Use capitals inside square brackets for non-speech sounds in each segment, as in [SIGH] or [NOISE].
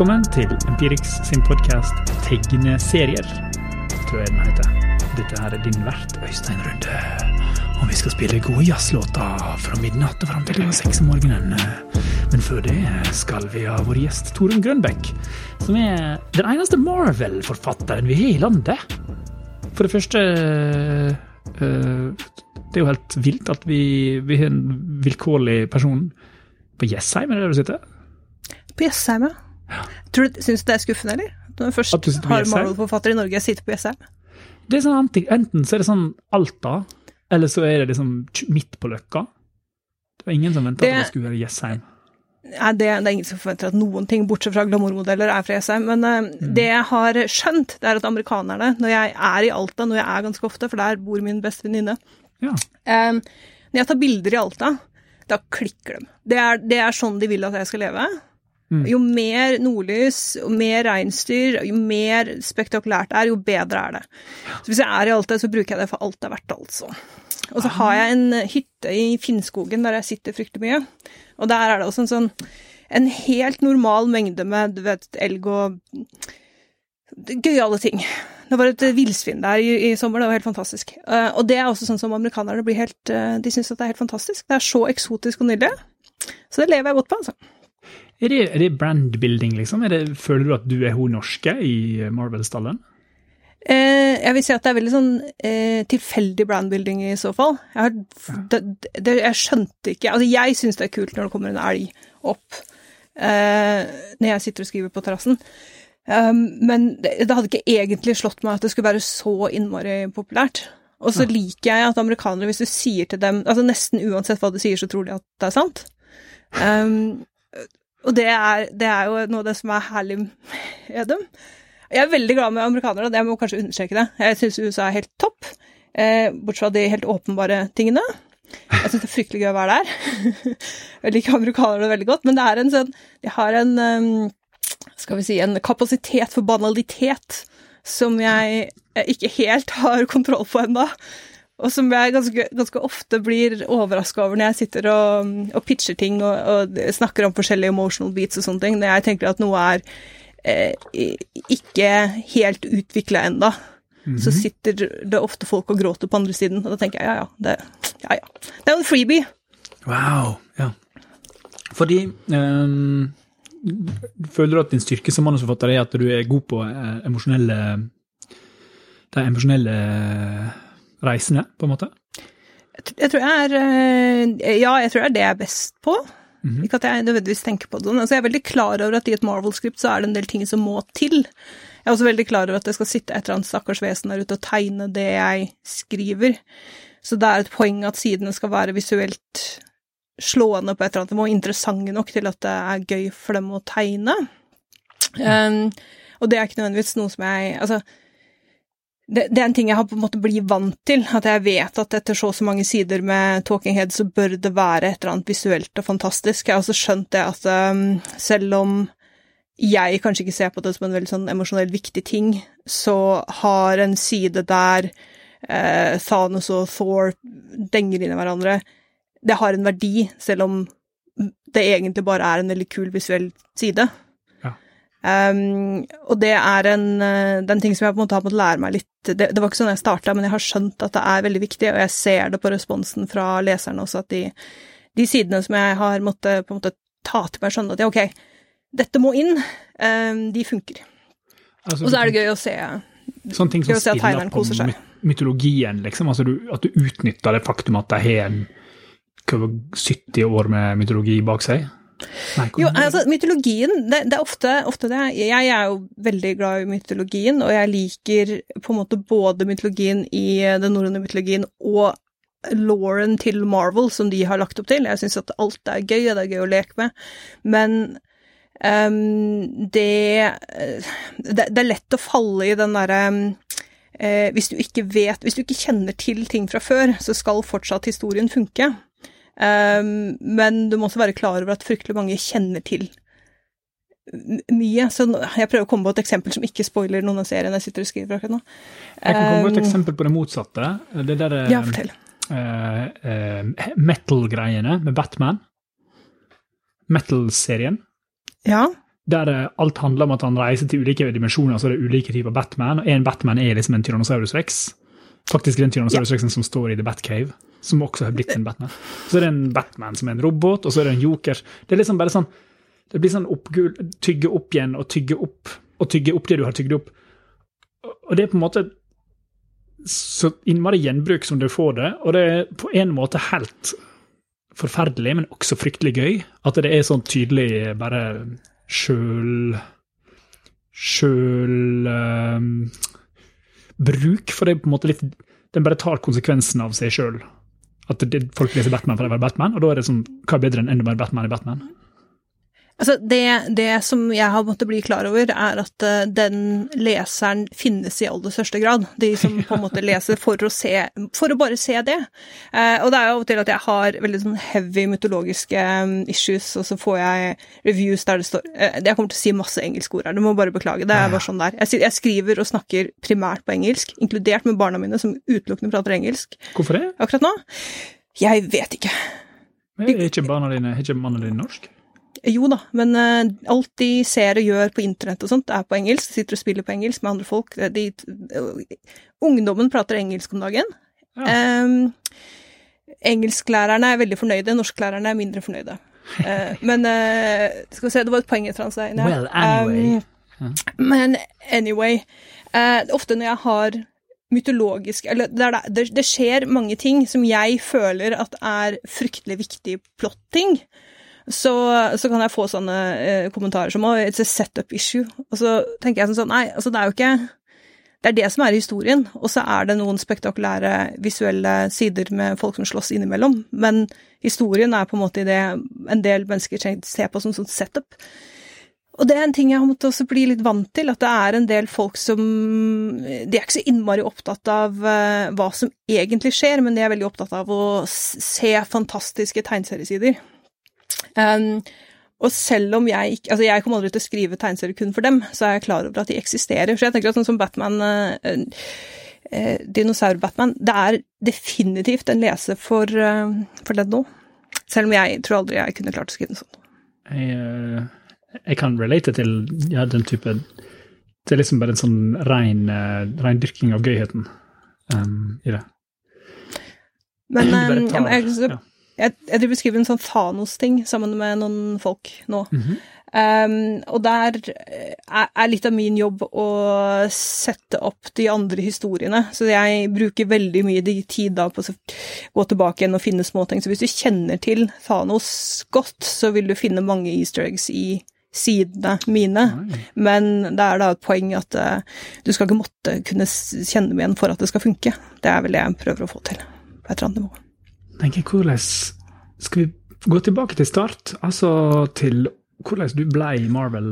Velkommen til Empirix sin podkast Tegneserier, tror jeg den heter. Dette her er din vert, Øystein Runde. Og vi skal spille gode jazzlåter fra midnatt og fram til klokka seks om morgenen. Men før det skal vi ha vår gjest Torunn Grønbekk, som er den eneste Marvel-forfatteren vi har i landet. For det første øh, Det er jo helt vilt at vi, vi har en vilkårlig person på Jessheim, er det der du sitter? På Jessheim, ja. Tror du, Syns du det er skuffende, eller? Når du først har? Marvel-forfatter i Norge, og sitter på Jessheim. Det er sånn, enten- enten så er det sånn Alta, eller så er det liksom midt på Løkka. Det var ingen som venta at det skulle være Jessheim. Nei, det, det er ingen som forventer at noen ting, bortsett fra glamourmodeller, er fra Jessheim. Men mm. det jeg har skjønt, det er at amerikanerne, når jeg er i Alta, når jeg er ganske ofte, for der bor min beste venninne Ja. eh, Når jeg tar bilder i Alta, da klikker de. Det er, det er sånn de vil at jeg skal leve. Mm. Jo mer nordlys, jo mer reinsdyr, jo mer spektakulært det er, jo bedre er det. Så hvis jeg er i Alta, så bruker jeg det for alt det er verdt, altså. Og så har jeg en hytte i Finnskogen der jeg sitter fryktelig mye. Og der er det også en sånn en helt normal mengde med du vet, elg og gøyale ting. Det var et villsvin der i, i sommer, det var helt fantastisk. Uh, og det er også sånn som amerikanerne blir helt uh, De syns at det er helt fantastisk. Det er så eksotisk og nydelig. Så det lever jeg godt på, altså. Er det, er det brandbuilding, liksom? Det, føler du at du er hun norske i Marvel-stallen? Eh, jeg vil si at det er veldig sånn eh, tilfeldig brandbuilding i så fall. Jeg, har, det, det, jeg skjønte ikke Altså, jeg syns det er kult når det kommer en elg opp eh, når jeg sitter og skriver på terrassen. Um, men det, det hadde ikke egentlig slått meg at det skulle være så innmari populært. Og så liker jeg at amerikanere, hvis du sier til dem altså Nesten uansett hva du sier, så tror de at det er sant. Um, og det er, det er jo noe av det som er herlig med dem. Jeg er veldig glad med amerikanere, og jeg må kanskje understreke det. Jeg syns USA er helt topp, eh, bortsett fra de helt åpenbare tingene. Jeg syns det er fryktelig gøy å være der. [LAUGHS] jeg liker amerikanere veldig godt, men det er en sånn De har en skal vi si, en kapasitet for banalitet som jeg ikke helt har kontroll på ennå. Og som jeg ganske, ganske ofte blir overraska over når jeg sitter og, og pitcher ting og, og snakker om forskjellige emotional beats og sånne ting. Når jeg tenker at noe er eh, ikke helt utvikla ennå. Så sitter det ofte folk og gråter på andre siden, og da tenker jeg ja ja, det, ja, ja. det er jo en freebie. Wow. Ja. Fordi um, Føler du at din styrke som manusforfatter er at du er god på eh, emosjonelle De emosjonelle reisene, på en måte? Jeg tror jeg er eh, Ja, jeg tror det er det jeg er best på. Ikke at jeg nødvendigvis tenker på det. Altså, jeg er veldig klar over at i et Marvel-skript så er det en del ting som må til. Jeg er også veldig klar over at det skal sitte et eller annet stakkars vesen der ute og tegne det jeg skriver. Så det er et poeng at sidene skal være visuelt slående på et eller annet nivå, interessante nok til at det er gøy for dem å tegne. Um, og det er ikke nødvendigvis noe som jeg Altså, det, det er en ting jeg har på en måte blitt vant til, at jeg vet at etter så og så mange sider med Talking Head, så bør det være et eller annet visuelt og fantastisk. Jeg har også skjønt det at um, selv om jeg kanskje ikke ser på det som en veldig sånn emosjonell viktig ting, så har en side der eh, Thanos og Thor denger inn i hverandre, det har en verdi, selv om det egentlig bare er en veldig kul visuell side. Um, og det er en, eh, den ting som jeg på en måte har måttet lære meg litt det, det var ikke sånn jeg starta, men jeg har skjønt at det er veldig viktig, og jeg ser det på responsen fra leserne også, at de, de sidene som jeg har måttet på en måte ta til meg, skjønne at ja, ok, dette må inn, um, de funker. Altså, Og så er det gøy å se Sånne ting som spiller på mytologien, liksom. Altså du, at du utnytter det faktum at de har en hva var det, 70 år med mytologi bak seg. Jo, altså, mytologien, det, det er ofte, ofte det. Jeg er jo veldig glad i mytologien, og jeg liker på en måte både mytologien i den norrøne mytologien og Lauren til Marvel, som de har lagt opp til. Jeg syns at alt er gøy, og det er gøy å leke med, men um, det, det Det er lett å falle i den derre eh, hvis du ikke vet Hvis du ikke kjenner til ting fra før, så skal fortsatt historien funke. Um, men du må også være klar over at fryktelig mange kjenner til mye. Så jeg prøver å komme på et eksempel som ikke spoiler noen av seriene jeg sitter og skriver akkurat nå. Jeg kan komme på et Um, eksempel på det motsatte. Det der Ja, uh, eh, metal-greiene med Batman. Metal-serien. Ja. der eh, alt handler om at han reiser til ulike dimensjoner, så er det ulike typer Batman. Og en Batman er liksom en Tyrannosaurus rex. Faktisk den Tyrannosaurus rexen som står i The Batcave, som også har blitt en Batman. Så er det en Batman som er en robot, og så er det en joker. Det er liksom bare sånn Det blir sånn oppgul, tygge opp igjen og tygge opp og tygge opp det du har tygd opp. Og det er på en måte så innmari gjenbruk som du får det, og det er på en måte helt forferdelig, men også fryktelig gøy. At det er sånn tydelig bare sjøl Sjøl um, bruk, for det er på en måte litt Den bare tar konsekvensen av seg sjøl. At det, folk leser Batman for å være Batman, og da er det sånn Hva er bedre enn enda mer Batman i Batman? Altså, det, det, som jeg har måttet bli klar over, er at uh, den leseren finnes i aller største grad. De som [LAUGHS] på en måte leser for å se For å bare se det. Uh, og det er jo av og til at jeg har veldig sånn heavy mytologiske um, issues, og så får jeg reviews der det står uh, Jeg kommer til å si masse engelske ord her, du må bare beklage. Det er bare sånn der. Jeg, jeg, skriver og snakker primært på engelsk, inkludert med barna mine, som utelukkende prater engelsk. Hvorfor det? Akkurat nå? Jeg vet ikke. Er ikke barna dine, er ikke mannen din norsk? Jo da, men uh, alt de ser og gjør på internett og sånt, er på engelsk. Sitter og spiller på engelsk med andre folk. De, uh, ungdommen prater engelsk om dagen. Ja. Um, engelsklærerne er veldig fornøyde, norsklærerne er mindre fornøyde. Uh, [LAUGHS] men skal vi se, det var et poeng etter hans der. Well, anyway. Um, men anyway. ofte når jeg har mytologisk Eller det, det, det, skjer mange ting som jeg føler at er fryktelig viktige plotting så, så, kan jeg få sånne eh, kommentarer som 'It's a setup issue'. Og så tenker jeg sånn Nei, altså det er jo ikke Det er det som er historien, og så er det noen spektakulære visuelle sider med folk som slåss innimellom, men historien er på en måte det en del mennesker ser på som sånn setup. Og det er en ting jeg har måttet også bli litt vant til, at det er en del folk som De er ikke så innmari opptatt av uh, hva som egentlig skjer, men de er veldig opptatt av å se fantastiske tegneseriesider. Um, og selv om jeg ikke Altså, jeg kommer aldri til å skrive tegneserier kun for dem, så er jeg klar over at de eksisterer. Så jeg tenker at sånn som Batman uh, uh, Dinosaur-Batman Det er definitivt en leser for, uh, for den nå. Selv om jeg tror aldri jeg kunne klart å skrive noe sånt. Jeg, jeg kan relate til ja, den type Det er liksom bare en sånn rein, rein dyrking av gøyheten um, i det. Men [CLEARS THROAT] um, jeg, jeg. Jeg, jeg beskriver en sånn Thanos-ting sammen med noen folk nå. Mm -hmm. um, og der er, er, litt av min jobb å sette opp de andre historiene. Så jeg bruker veldig mye tid da på å gå tilbake igjen og finne småting. Så hvis du kjenner til Thanos godt, så vil du finne mange easter eggs i sidene mine, Nei. men det er da et poeng at uh, du skal ikke måtte kunne kjenne dem igjen for at det skal funke. Det er vel det jeg prøver å få til på et eller annet nivå tenker hvordan Skal vi gå tilbake til start? Altså til hvordan du ble Marvel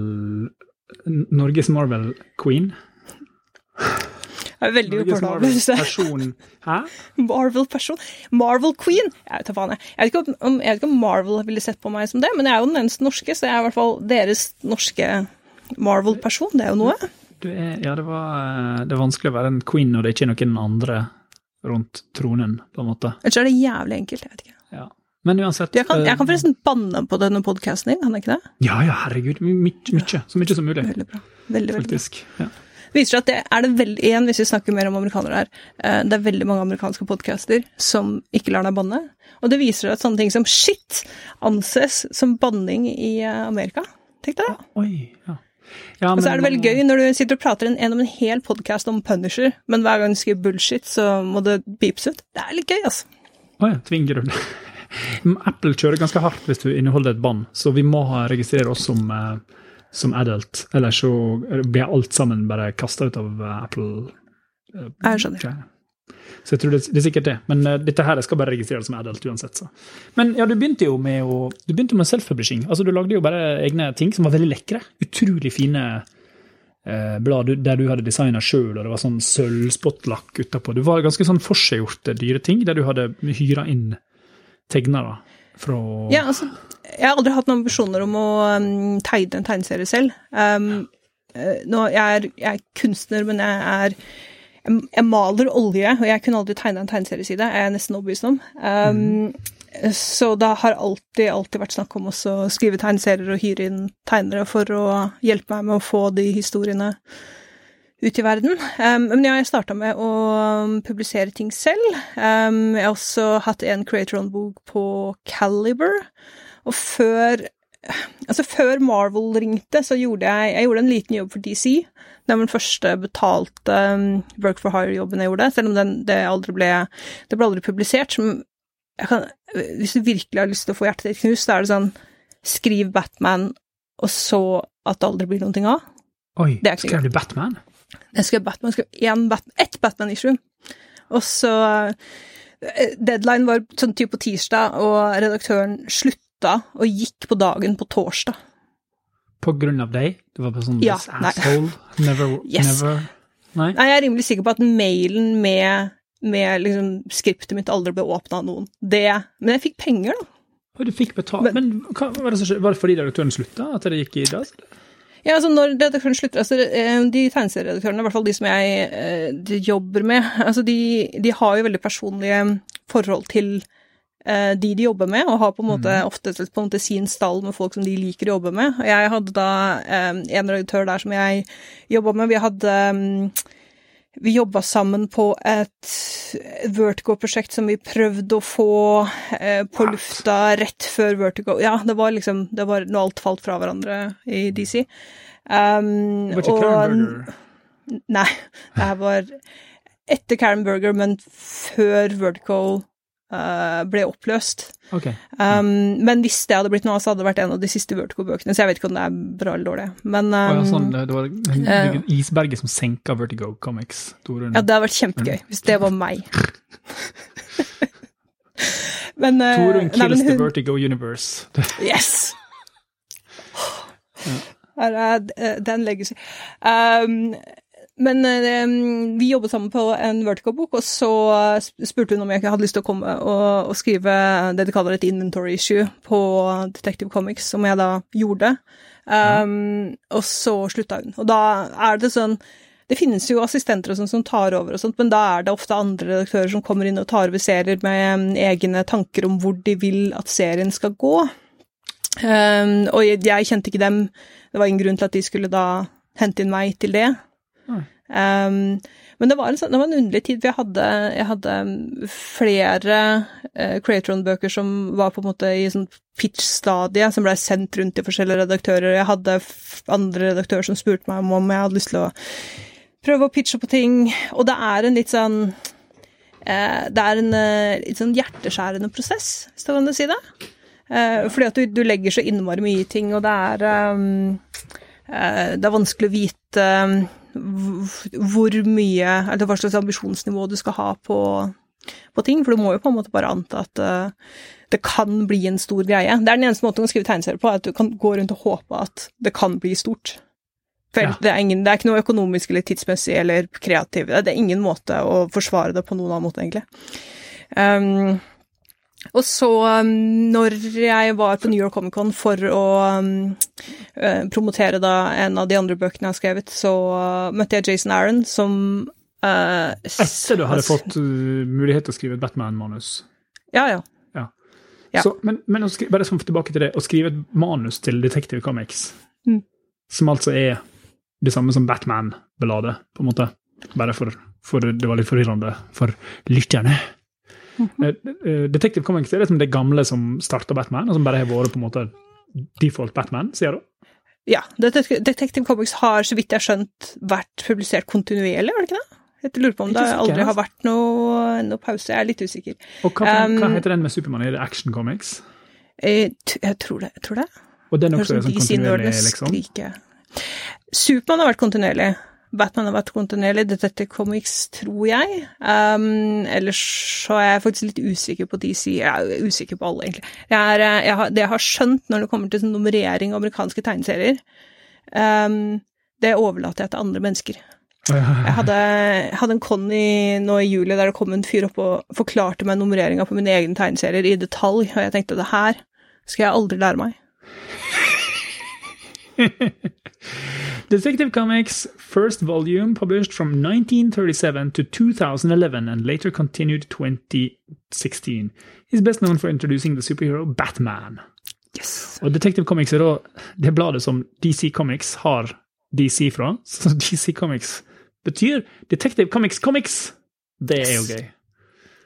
Norges Marvel-queen? Jeg er veldig Marvel-person. Hæ? Marvel-person. Marvel-queen! Jeg vet faen, jeg. Jeg vet, om, jeg vet ikke om Marvel ville sett på meg som det, men jeg er jo den eneste norske, så jeg er i hvert fall deres norske Marvel-person. Det er jo noe. Er, ja, det, var, det er vanskelig å være en queen når det ikke er noen andre rundt tronen, på en måte. Ellers er det jævlig enkelt, jeg vet ikke. Ja. Men uansett jeg kan, jeg kan, forresten banne på denne podkasten din, kan jeg ikke det? Ja, ja, herregud. Mye. så mye som mulig. Veldig bra. Veldig, Faktisk. Veldig bra. Ja. Viser at det er det veldig, igjen hvis vi snakker mer om amerikanere her, eh, det er veldig mange amerikanske podcaster som ikke lar deg banne. Og det viser at sånne ting som shit anses som banning i eh, Amerika. Tenk deg det. Oi, ja. Ja, og så er det veldig gøy når du sitter og prater gjennom en hel podkast om Punisher, men hver gang du skriver bullshit, så må det beepes ut. Det er litt gøy, altså. Å oh ja, tvinger du det? Apple kjører ganske hardt hvis du inneholder et bånd, så vi må registrere oss som, uh, som adult. Ellers så blir alt sammen bare kasta ut av uh, Apple. Jeg skjønner. Så jeg tror det, det er sikkert det. Men uh, dette her skal bare registreres som adult uansett. Så. Men ja, du begynte jo med å, du begynte med self-publishing. Altså, du lagde jo bare egne ting som var veldig lekre. Utrolig fine uh, blad der du hadde designa sjøl, og det var sånn sølvspottlakk utapå. Du var ganske sånn forseggjorte dyre ting, der du hadde hyra inn tegnere fra Ja, altså, jeg har aldri hatt noen ambisjoner om å um, tegne en tegneserie selv. Um, uh, nå, jeg, er, jeg er kunstner, men jeg er jeg maler olje, og jeg kunne aldri tegne en tegneserieside, er jeg nesten overbevist om. Um, mm. så det har alltid, alltid vært snakk om å skrive tegneserier og hyre inn tegnere for å hjelpe meg med å få de historiene ut i verden. Um, men ja, jeg starta med å publisere ting selv. Um, jeg har også hatt en Creator-on-bok på Caliber. Og før Altså, før Marvel ringte, så gjorde jeg Jeg gjorde en liten jobb for DC. Det var den første betalte um, work for hire-jobben jeg gjorde, selv om den, det aldri ble Det ble aldri publisert. Som kan, hvis du virkelig har lyst til å få hjertet ditt knust, så er det sånn Skriv Batman, og så at det aldri blir noen ting av. Oi, skrev du Batman? Jeg skrev Batman, jeg skrev Bat ett Batman-issue. Og så eh, Deadline var sånn type på tirsdag, og redaktøren slutta og gikk på dagen på torsdag. På grunn av deg? Du var bare sånn ja, nei. asshole? Never, yes. never Nei? Nei, jeg er rimelig sikker på at mailen med, med liksom, skriptet mitt aldri ble åpna av noen. Det Men jeg fikk penger, da. Og du fikk betalt? Men, men hva, var, det, var, det, fordi redaktøren slutta? At det gikk i dass? Ja, altså når redaktøren slutter altså eh, De tegneserieredaktørene, i hvert fall de som jeg eh, de jobber med, [LAUGHS] altså de, de, har jo veldig personlige forhold til de de jobber med, og har på en måte mm. ofte på en måte sin stall med folk som de liker å jobbe med. Jeg hadde da en redaktør der som jeg jobba med. Vi hadde vi jobba sammen på et Vertigo-prosjekt som vi prøvde å få eh, på lufta rett før Vertigo Ja, det var liksom det var Når alt falt fra hverandre i DC. Um, Karen Burger? Nei. Det her var etter Karen Burger, men før Vertigo uh, ble oppløst. Okay. Um, men hvis det hadde blitt noe, så hadde det vært en av de siste Vertigo-bøkene. Så jeg vet ikke om det er bra eller dårlig. Men um, oh, ja, sånn, Det var uh, isberget som senka Vertigo Comics? Ja, det hadde vært kjempegøy hvis det var meg. [LAUGHS] men uh, Torunn kills nei, hun, the Vertigo universe. [LAUGHS] yes! Er den legges Um, men eh, vi jobbet sammen på en Vertical-bok, og så spurte hun om jeg ikke hadde lyst til å komme og, og, skrive det de kaller et inventory issue på Detective Comics, som jeg da gjorde. Um, mm. Og så slutta hun. Og da er det sånn Det finnes jo assistenter og sånn som tar over og sånt, men da er det ofte andre redaktører som kommer inn og tar over serier med egne tanker om hvor de vil at serien skal gå. Um, og jeg, jeg kjente ikke dem. Det var ingen grunn til at de skulle da hente inn meg til det. Um, men det var, en, sånn, det var, en, underlig tid, for jeg hadde, jeg hadde flere uh, Creatron-bøker som var på en måte i sånn pitch-stadie, som blei sendt rundt til forskjellige redaktører. Jeg hadde andre redaktører som spurte meg om, om jeg hadde lyst til å prøve å pitche på ting, og det er en litt sånn uh, Det er en uh, litt sånn hjerteskjærende prosess, hvis det kan si det. fordi at du, du, legger så innmari mye i ting, og det er um, Det er vanskelig å vite hvor mye Eller hva slags ambisjonsnivå du skal ha på, på ting. For du må jo på en måte bare anta at uh, det kan bli en stor greie. Det er den eneste måten å skrive tegneserier på, at du kan gå rundt og håpe at det kan bli stort. For ja. det, er ingen, det, er ikke noe økonomisk eller tidsmessig eller kreativ Det er ingen måte å forsvare det på noen annen måte, egentlig. Um, og så, um, når jeg var på New York Comic Con for å um, uh, promotere da en av de andre bøkene jeg har skrevet, så uh, møtte jeg Jason Aaron, som uh, Etter du hadde fått uh, mulighet til å skrive et Batman-manus? Ja, ja. ja. ja. Så, men, men skrive, bare sånn tilbake til det, å skrive et manus til Detective Comics, mm. som altså er det samme som Batman-beladet, på en måte, bare for, for det var litt forvirrende for lytterne. Mm. Detective Comics er det som det gamle som starta Batman, og som bare har vært på en måte default Batman, sier du? Ja. Detective Comics har, så vidt jeg har skjønt, vært publisert kontinuerlig, var det ikke det? Jeg lurer på om det aldri har vært noe, noe, pause. Jeg er litt usikker. Og hva, um, hva heter den med Supermann? Er det Action Comics? Jeg, jeg, tror det. Jeg tror det. Og den også er sånn kontinuerlig, liksom? Supermann har vært kontinuerlig. Batman har vært kontinuerlig. Detective Comics, tror jeg. Um, ellers så er jeg faktisk litt usikker på DC. Jeg er usikker på alle, egentlig. Jeg er, eh, jeg har, det jeg har skjønt når det kommer til sånn nummerering av amerikanske tegneserier, um, det overlater jeg til andre mennesker. Jeg hadde, hadde en Conny nå i juli der det kom en fyr opp og forklarte meg nummereringa på mine egne tegneserier i detalj, og jeg tenkte det her skal jeg aldri lære meg. [LAUGHS] Detective Comics' first volume, published from 1937 to 2011 and later continued 2016, is best known for introducing the superhero Batman. Yes. Og Detective Comics er da det bladet som DC Comics har DC fra. [LAUGHS] Så DC Comics betyr Detective Comics Comics. Det er jo gøy.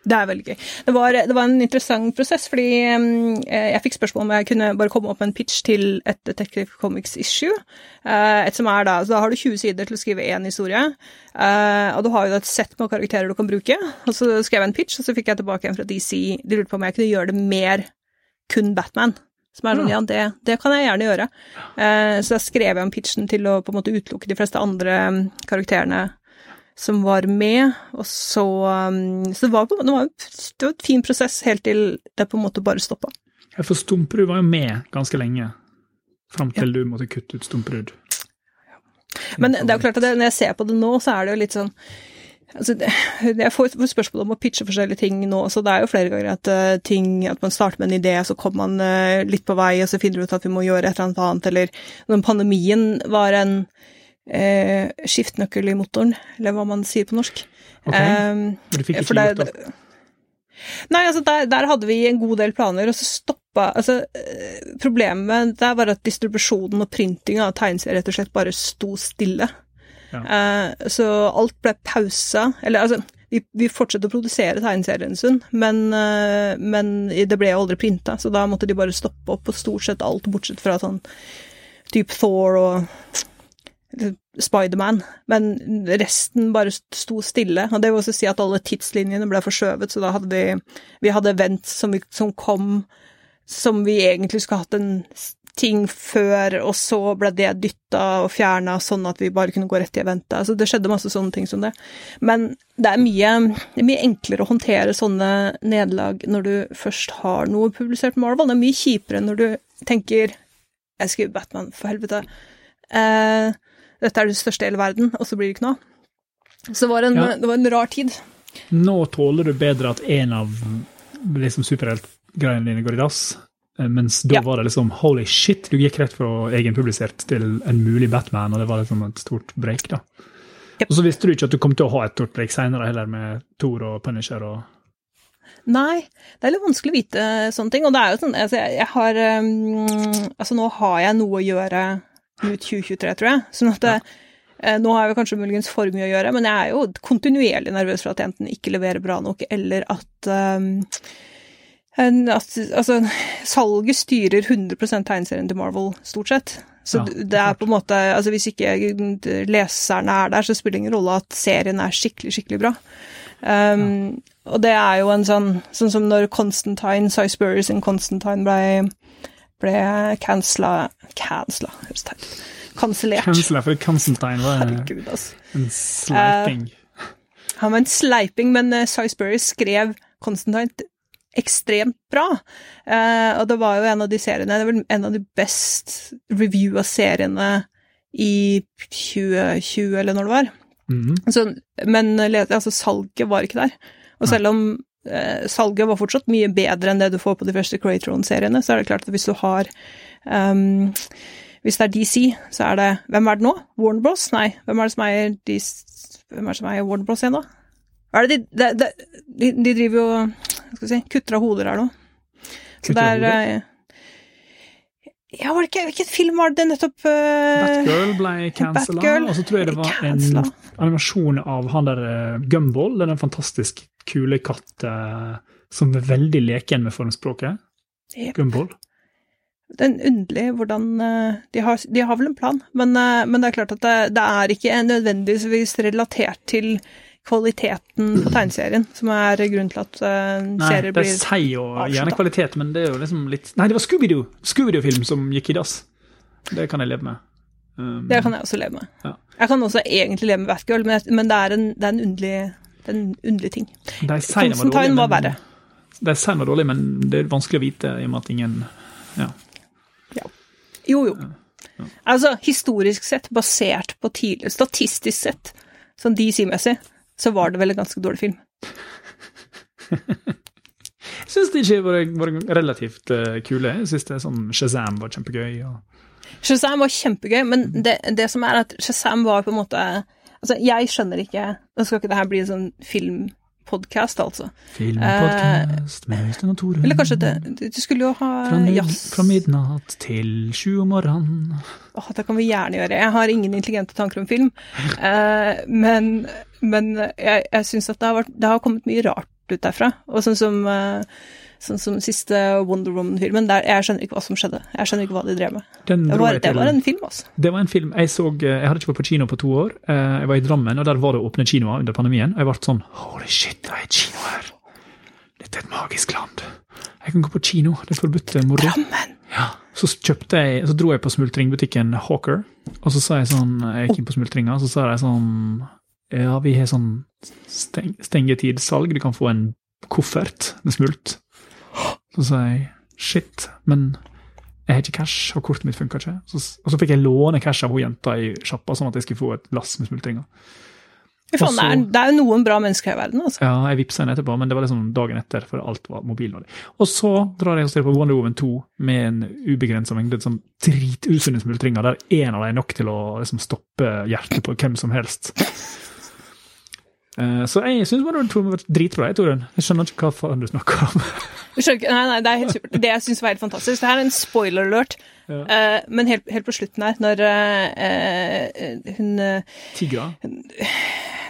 Det er veldig gøy. Det var, det var en interessant prosess, fordi um, jeg fikk spørsmål om jeg kunne bare komme opp med en pitch til et Detective Comics issue. Uh, et som er da, så da har du 20 sider til å skrive én historie, uh, og du har jo et sett med karakterer du kan bruke. Og så skrev jeg en pitch, og så fikk jeg tilbake en fra DC. De lurte på om jeg kunne gjøre det mer kun Batman. Som er sånn, ja, det, det kan jeg gjerne gjøre. Så da skrev jeg om pitchen til å på en måte utelukke de fleste andre um, karakterene som var med, og så um, Så det var, det var, det var et fin prosess helt til det på en måte bare stoppa. Ja, For Stumperud var jo med ganske lenge, fram til du måtte kutte ut Stumperud. Men det er jo klart at det, når jeg ser på det nå, så er det jo litt sånn Altså, det, jeg får spørsmål om å pitche forskjellige ting nå, så det er jo flere ganger at uh, ting At man starter med en idé, så kommer man uh, litt på vei, og så finner du ut at vi må gjøre et eller annet annet, eller når pandemien var en uh, skiftnøkkel i motoren, eller hva man sier på norsk. Ok, Um, du fikk ikke gjort det? Nei, altså der, der hadde vi en god del planer, og så stoppa Altså, eh, problemet der var at distribusjonen og printinga av tegneserier rett og slett bare sto stille. Ja. Eh, så alt ble pausa. Eller altså, vi, vi fortsatte å produsere tegneserier en stund, men, eh, men det ble aldri printa, så da måtte de bare stoppe opp på stort sett alt, bortsett fra sånn type Thor og Spiderman, men resten bare sto stille. Og det vil også si at alle tidslinjene ble forskjøvet, så da hadde vi Vi hadde events som, vi, som kom som vi egentlig skulle hatt en ting før, og så ble det dytta og fjerna sånn at vi bare kunne gå rett i eventet. Altså det skjedde masse sånne ting som det. Men det er mye, det er mye enklere å håndtere sånne nederlag når du først har noe publisert med Marvel. Det er mye kjipere når du tenker Jeg skriver Batman, for helvete. Eh, dette er det største i hele verden, og så blir det ikke noe. Så det var en, Ja. det var en rar tid. Nå tåler du bedre at en av liksom superheltgreiene dine går i dass, eh, mens da Ja. var det liksom holy shit, du gikk rett fra egenpublisert til en mulig Batman, og det var liksom et stort break, da. Yep. Og så visste du ikke at du kom til å ha et stort break seinere heller, med Thor og Punisher og Nei, det er litt vanskelig å vite sånne ting. Og det er jo sånn altså jeg, jeg har um, Altså nå har jeg noe å gjøre ut 2023, tror jeg. Sånn at det, ja. nå har jeg kanskje muligens for mye å gjøre, men jeg er jo kontinuerlig nervøs for at jeg enten ikke leverer bra nok, eller at um, en, at, altså, salget styrer 100% tegneserien til Marvel, stort sett. Så Ja, det er på en måte Altså, hvis ikke leserne er der, så spiller det ingen rolle at serien er skikkelig, skikkelig bra. Um, Og det er jo en sånn Sånn som når Constantine, Spurrier in Constantine ble, ble cancela Cancela, høres teit ut. Kansellert. Cancela, for Constantine var Herregud, altså. en sleiping. Han var en sleiping, men uh, Sizeberry skrev Constantine ekstremt bra. Uh, og det var jo en av de seriene Det var en av de best reviewa seriene i 2020, eller når det var. Mhm. Så, men altså, salget var ikke der. Og selv om eh, salget var fortsatt mye bedre enn det du får på de første Craytron-seriene, så er det klart at hvis du har um, Hvis det er DC, så er det Hvem er det nå? Warner Bros? Nei, hvem er det som eier Hvem er det som eier Warner Bros igjen, da? Hva er det de, de, de, de, driver jo skal vi si, kutter av hoder her nå. Kutter det av er eh, Ja, var det ikke Hvilken film var det nettopp uh, Batgirl ble cancella. Og så tror jeg det var en animasjon av han der eh, Gumball, den fantastisk kule katt eh, som er veldig leken med formspråket. Yep. Gumball. Det er underlig hvordan eh, de har, de har vel en plan, men, eh, men det er klart at det, det er ikke nødvendigvis relatert til kvaliteten på tegneserien, som er grunnen til at eh, Nei, det er blir sier jo gjerne kvalitet, men det er jo liksom litt Nei, det var Scooby-Doo! Scooby-Doo-film som gikk i dass. Det kan jeg leve med. Um, Det kan jeg også leve med. Ja. Jeg kan også egentlig leve med Batgirl, men, men det, er en, det er en underlig, det er en underlig ting. Constantine var verre. De sier noe dårlig, men det er vanskelig å vite i og med at ingen Ja. Jo, jo. Altså, historisk sett, basert på tidligere Statistisk sett, sånn DC-messig, så var det vel en ganske dårlig film. [LAUGHS] Jeg syns de ikke var, var relativt uh, kule. Jeg syns sånn Shazam var kjempegøy. Og Shazam var kjempegøy, men det, det som er at Shazam var på en måte Altså, jeg skjønner ikke Nå skal ikke det her bli en sånn filmpodkast, altså. Filmpodkast med Øystein og Tore. Eller kanskje det Du skulle jo ha jazz fra midnatt til sju om morgenen. Åh, det kan vi gjerne gjøre. Jeg har ingen intelligente tanker om film. uh, [LAUGHS] men men jeg, jeg syns at det har, vært, det har kommet mye rart ut derfra. Og sånn som, eh, sånn som siste Wonder Woman-filmen, jeg skjønner ikke hva som skjedde. Jeg skjønner ikke hva de drev med. Det var, det var en film, altså. Det var en film jeg så Jeg hadde ikke vært på kino på to år. Eh, Jeg var i Drammen, og der var det åpne kinoer under pandemien. Og jeg ble sånn Holy shit, det er et kino her! Dette er et magisk land. Jeg kan gå på kino. Det er forbudt moro. Drammen! Ja. Så jeg, så dro jeg på smultringbutikken Hawker, og så sa jeg sånn Jeg gikk inn på smultringa, så sa jeg sånn Ja, vi har sånn steng, stengetidssalg. Du kan få en koffert med smult. Så sa jeg shit, men jeg har ikke cash, og kortet mitt funka ikke. Så, og så fikk jeg låne cash av hun jenta i sjappa, sånn at jeg skulle få et lass med smultringer. Faen, det, er, det er jo noen bra mennesker her i verden, altså. Ja, jeg vippsa henne etterpå, men det var liksom dagen etter, for alt var mobilnålig. Og så drar jeg og ser på Wonder Woman 2 med en ubegrensa mengde sånn dritusunne smultringer, der én av dem er nok til å liksom stoppe hjertet på hvem som helst. Eh, Så jeg syns Wonder Woman 2 var dritbra, jeg, Torun. Jeg skjønner ikke hva faen du snakker om. Skjønner nei, nei, det er helt supert. Det jeg syns var helt fantastisk Det her er en spoiler alert, Ja. uh, men helt, helt på slutten her, når eh, hun Tigra.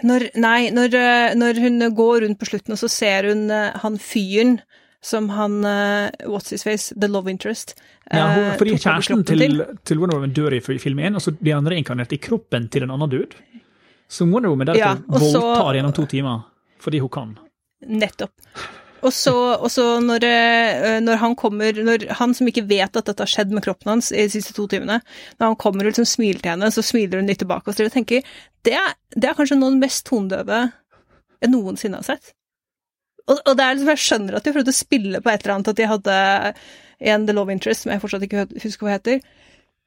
når, Nei, når, når hun går rundt på slutten, og så ser hun uh, han fyren som han uh, What's his face? The love interest. Ja, hun, fordi kjæresten til, til, til Wonder Woman dør i film 1, og så blir han reinkarnert i kroppen til en annen dude. Så Wonder Woman der Ja, voldtar gjennom to timer fordi hun kan. Nettopp. Og så, og så når, eh, når han kommer Når han som ikke vet at dette har skjedd med kroppen hans i de siste to timene, når han kommer og liksom smiler til henne, så smiler hun litt tilbake og så tenker det er, det er kanskje noe av det mest tondøve jeg noensinne har sett. Og, og det er liksom, jeg skjønner at de prøvde å spille på et eller annet, at de hadde en The Love Interest, som jeg fortsatt ikke husker hva heter.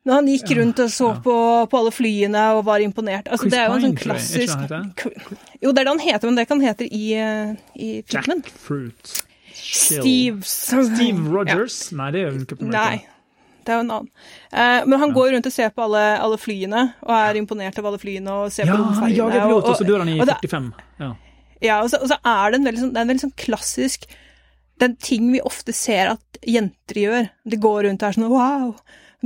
Når han gikk rundt og så ja. på, på alle flyene og var imponert. Altså, Chris det er jo en sånn ikke klassisk Jo, det er det han heter, men det kan hete i, eh, i filmen. Jackfruit. Fruit. Steve Steve Rogers? Nei, det er jo Captain Nei. Det er jo en annen. Eh, men han går rundt og ser på alle, alle flyene, og er imponert av alle flyene og ser Ja, på han jager pilot, og så dør han i og det- 45. Ja. Ja, og så, og så er det en veldig sånn, det er en veldig sånn klassisk er ting vi ofte ser at jenter gjør. De går rundt og er sånn Wow,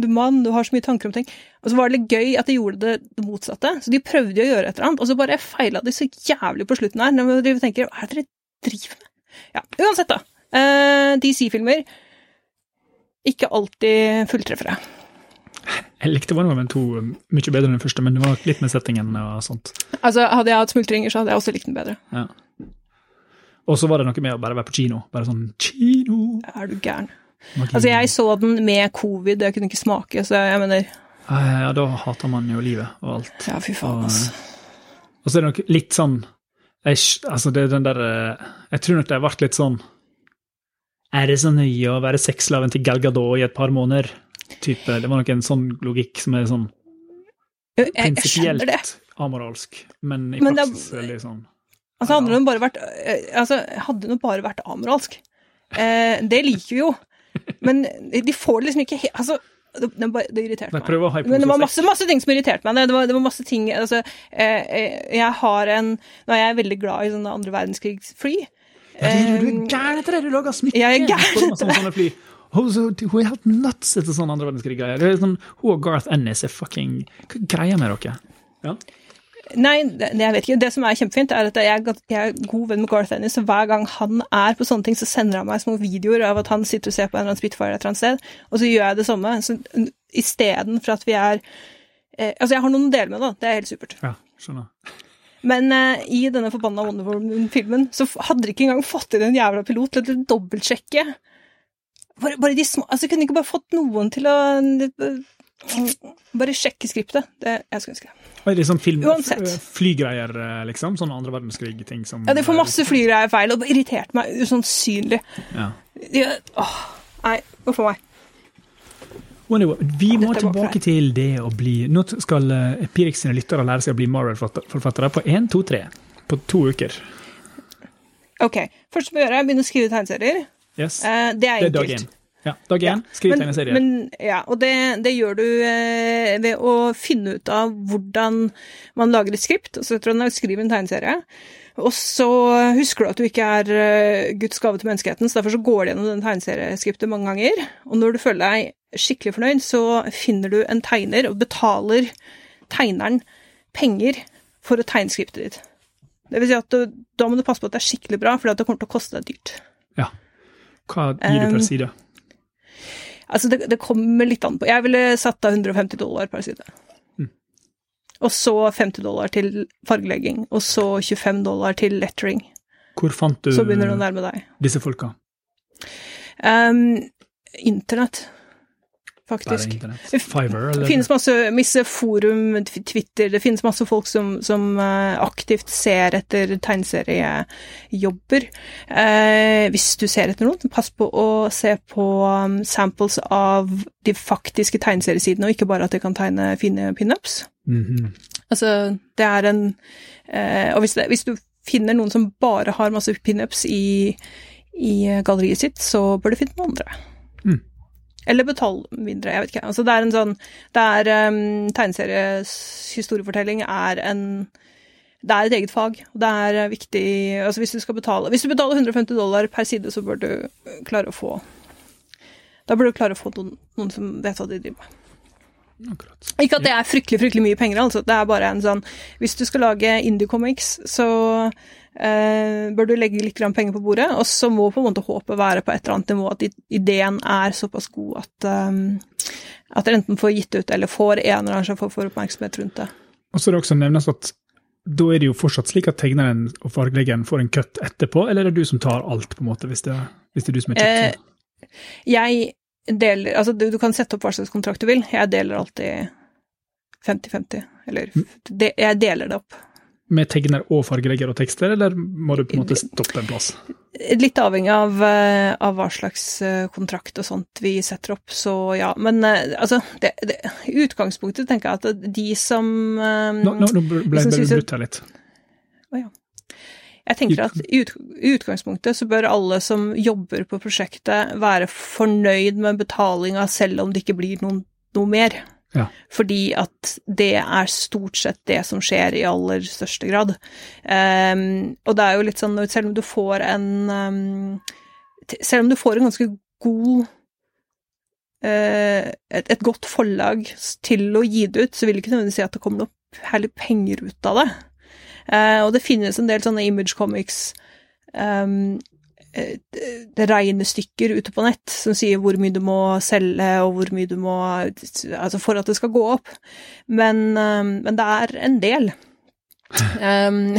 du mann, du har så mye tanker om ting. Og så var det litt gøy at de gjorde det, det motsatte. Så de prøvde å gjøre et eller annet, og så bare feila de så jævlig på slutten her. Når de tenker Hva er det dere driver med? Ja, uansett, da. Eh, DC-filmer. Ikke alltid fulltreffere. Jeg likte Wonder Woman 2 mye bedre enn den første, men det var litt med settingen og sånt. Altså, hadde jeg hatt smultringer, så hadde jeg også likt den bedre. Ja. Og så var det noe med å bare være på kino. Bare sånn kino! Er du gæren? Magi. Altså, jeg så den med covid, jeg kunne ikke smake, så jeg mener Ja, da hater man jo livet og alt. Ja, fy faen, altså. Og så er det nok litt sånn jeg, Altså, det er den der eh, Jeg tror nok det har vært litt sånn Er det så nøye å være sexslaven til Gal Gadot i et par måneder? Type, det var nok en sånn logikk som er sånn det. prinsipielt amoralsk, men i Men det er- veldig sånn Altså, hadde det bare vært eh, Altså, hadde det bare vært amoralsk. Eh, det liker vi jo. Men de får det liksom ikke helt Altså, det, det, det irriterte meg. Men det var masse, masse ting som irriterte meg. Det var, det var masse ting Altså, eh, eh, jeg har en Nå er jeg veldig glad i sånne andre verdenskrigsfly. Ja, du, du er gæren etter det! Du lager smykker! Jeg er gæren etter som. Hun, er helt nuts etter sånne andre verdenskrig-greier. Er Sånn, hun og Garth Ennis er fucking Hva er greia med dere? Ja. Nei, det, jeg vet ikke. Det som er kjempefint, er at jeg jeg er god venn med Garth Ennis, så hver gang han er på sånne ting, så sender han meg små videoer av at han sitter og ser på en eller annen Spitfire et eller annet sted, og så gjør jeg det samme. Så istedenfor at vi er eh, Altså, jeg har noen å dele med, da. Det er helt supert. ja, skjønner. Men eh, i denne forbanna Wonder Woman-filmen så hadde de ikke engang fått inn en jævla pilot til å dobbeltsjekke. Bare, bare de små Altså, kunne de ikke bare fått noen til å Bare sjekke skriptet. Det jeg skulle ønske. Og er det sånn film, Uansett. flygreier, eh, liksom? Sånne andre verdenskrig-ting som Ja, de får masse flygreier feil, og det irriterte meg usannsynlig. Ja. De, åh, nei, uff meg. Vi må tilbake til det å bli Nå skal Pirik Pirix sine lyttere lære seg å bli Marvel-forfattere på én, to, tre. På to uker. Ok, først må jeg gjøre, begynne å skrive tegneserier. Yes. Eh, det er Det er dag enkelt. én. Ja, Dag én, skriv Men, tegneserier. men, ja, og det, det gjør du eh, ved å finne ut av hvordan man lager et skript, og så setter du skriver en tegneserie. Og så husker du at du ikke er eh, Guds gave til menneskeheten, så derfor så går du gjennom den tegneserieskriptet mange ganger. Og når du føler deg skikkelig fornøyd, så finner du en tegner og betaler tegneren penger for å tegne skriptet ditt. Det vil si at du, da må du passe på at det er skikkelig bra, for det kommer til å koste deg dyrt. Ja. Hva gir du per Um, side? Altså, det, det kommer litt an på. Jeg ville satt av 150 dollar per side. Mm. Og så 50 dollar til fargelegging, og så 25 dollar til lettering. Hvor fant du disse folka? Um, Internett, faktisk. Det Fiverr, Det finnes masse, masse forum, Twitter, det finnes masse folk som, som eh, aktivt ser etter tegneseriejobber. Eh, hvis du ser etter noen, pass på å se på um, samples av de faktiske tegneseriesidene, og ikke bare at de kan tegne fine pinups. Mhm. Altså, det er en eh, Og hvis, det, hvis du finner noen som bare har masse pinups i, i galleriet sitt, så bør du finne noen andre. Eller betal mindre, jeg vet ikke. Altså, det er en sånn Det er um, Tegneseries historiefortelling er en det er et eget fag, og det er eh, viktig altså hvis du skal betale Hvis du betaler 150 dollar per side, så bør du eh, klare å få Da bør du klare å få noen, noen som vet hva de driver med. Akkurat. Ikke at det er fryktelig fryktelig mye penger, altså. Det er bare en sånn Hvis du skal lage indie-comics, så eh, bør du legge litt grann penger på bordet, og så må på en måte håpet være på et eller annet nivå at ideen er såpass god at um, at dere enten får gitt ut, eller får en eller annen som får oppmerksomhet rundt det. Og så er det også nevnes at da er det jo fortsatt slik at tegneren og fargeleggeren får en cut etterpå, eller er det du som tar alt, på en måte, hvis det, hvis det er du som er kjøpt? Jeg deler Altså, du, du kan sette opp hva slags kontrakt du vil. Jeg deler alltid 50-50. Eller de, jeg deler det opp. Med tegner og fargelegger og tekster, eller må du på en måte stoppe en plass? Litt avhengig av, eh, av hva slags eh, kontrakt og sånt vi setter opp, så ja. Men eh, altså, det, det, i utgangspunktet tenker jeg at de som Nå, nå, nå ble jeg brutt her litt. Jeg tenker at i, ut, utgangspunktet så bør alle som jobber på prosjektet være fornøyd med betalinga selv om det ikke blir noen, noe mer. Ja. Fordi at det er stort sett det som skjer i aller største grad. Um, og det er jo litt sånn selv om du får en um, Selv om du får en ganske god eh, et, et godt forlag til å gi det ut, så vil det ikke nødvendigvis si at det kommer noe herlig penger ut av det. Eh, og det finnes en del sånne image comics um, regnestykker ute på nett som sier hvor mye du må selge, og hvor mye du må Altså for at det skal gå opp. Men, um, men det er en del. [LAUGHS] Um,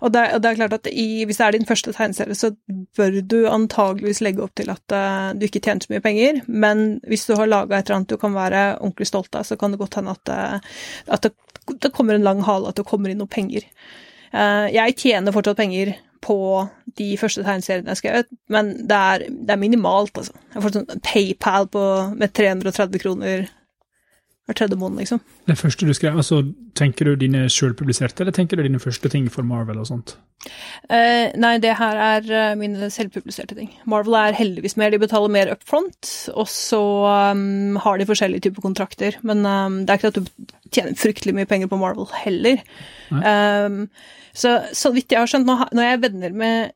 og, det, og det er klart at i, hvis det er din første tegneserie, så bør du antageligvis legge opp til at uh, du ikke tjener så mye penger, men hvis du har laga et eller annet du kan være ordentlig stolt av, så kan det godt hende at, at det, det kommer en lang hale, at det kommer inn noe penger. Uh, jeg tjener fortsatt penger på de første tegneseriene jeg skrev, men det er, det er minimalt, altså. Jeg får sånn PayPal på, med 330 kroner hver tredje måned, liksom. Det første du skrev, altså tenker du dine sjølpubliserte, eller tenker du dine første ting for Marvel og sånt? Uh, nei, det her er eh, mine selvpubliserte ting. Marvel er heldigvis mer, de betaler mer up front, og så um, har de forskjellige typer kontrakter. Men um, det er ikke at du tjener fryktelig mye penger på Marvel heller. Um, så, så vidt jeg har skjønt, nå, når jeg er venner med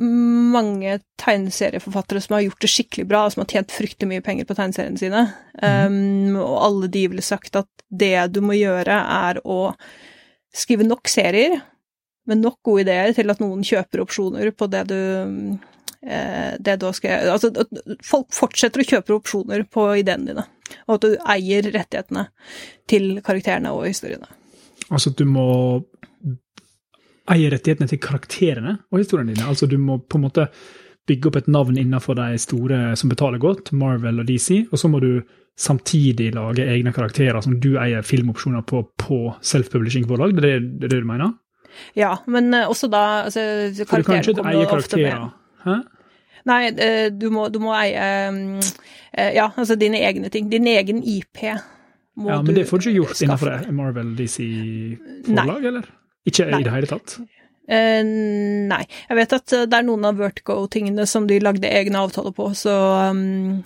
mange tegneserieforfattere som har gjort det skikkelig bra, og som har tjent fryktelig mye penger på tegneseriene sine, um, og alle de ville sagt at det du må gjøre, er å skrive nok serier med nok gode ideer til at noen kjøper opsjoner på det du eh, det du skrevet. Altså, at folk fortsetter å kjøpe opsjoner på ideene dine, og at du eier rettighetene til karakterene og historiene. Altså at du må eie rettighetene til karakterene og historiene dine. Altså du må på en måte bygge opp et navn innenfor de store som betaler godt, Marvel og DC, og så må du samtidig lage egne karakterer som du eier filmopsjoner på på self-publishing-forlag. Det er det, det du mener? Ja, men eh, også da altså, For du kan ikke eie karakterer. Hæ? Nei, eh, du må, du må eie mm, eh, Ja, altså dine egne ting. Din egen IP må Ja, men det får du ikke gjort innenfor Marvel DC-forlag, eller? Ikke Nei. i det hele tatt? Eh, nei. Jeg vet at eh, det er noen av Vertigo-tingene som de lagde egne avtaler på, så um,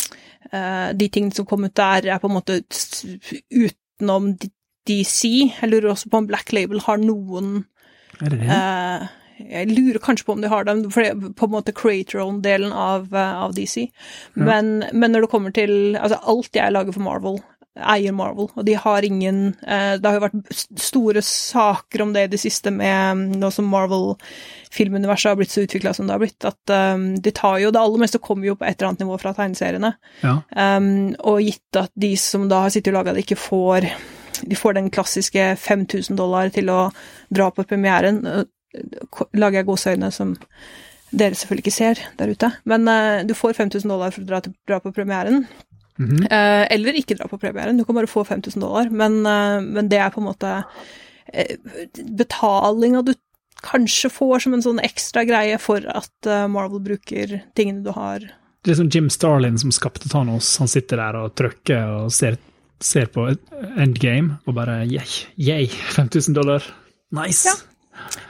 eh, de tingene som kom ut der, er på en måte utenom DC. Jeg lurer også på om Black Label har noen Er det det? eh, Jeg lurer kanskje på om de har dem, for det er på en måte creator own-delen av, eh, av DC. Men, men når det kommer til Altså, alt jeg lager for Marvel, eier Marvel, og de har ingen eh, Det har jo vært store saker om det i det siste med mm, nå som Marvel-filmuniverset har blitt så utvikla som det har blitt, at eh, de tar jo Det aller meste kommer jo på et eller annet nivå fra tegneseriene. ja. Um, og gitt at de som da har sittet og laga det, ikke får De får den klassiske 5000 dollar til å dra på premieren. øh, Lager jeg gåseøyne som dere selvfølgelig ikke ser der ute. Men uh, du får 5000 dollar for å dra, til, dra på premieren. Eh, eller ikke dra på premieren. Du kan bare få 5000 dollar. Men, øh, men det er på en måte uh, betalinga du kanskje får som en sånn ekstra greie for at øh, Marvel bruker tingene du har Det er som Jim Starlin som skapte Thanos. Han sitter der og trykker og ser, ser på endgame og bare yeah, yay, 5000 dollar. Nice! Ja.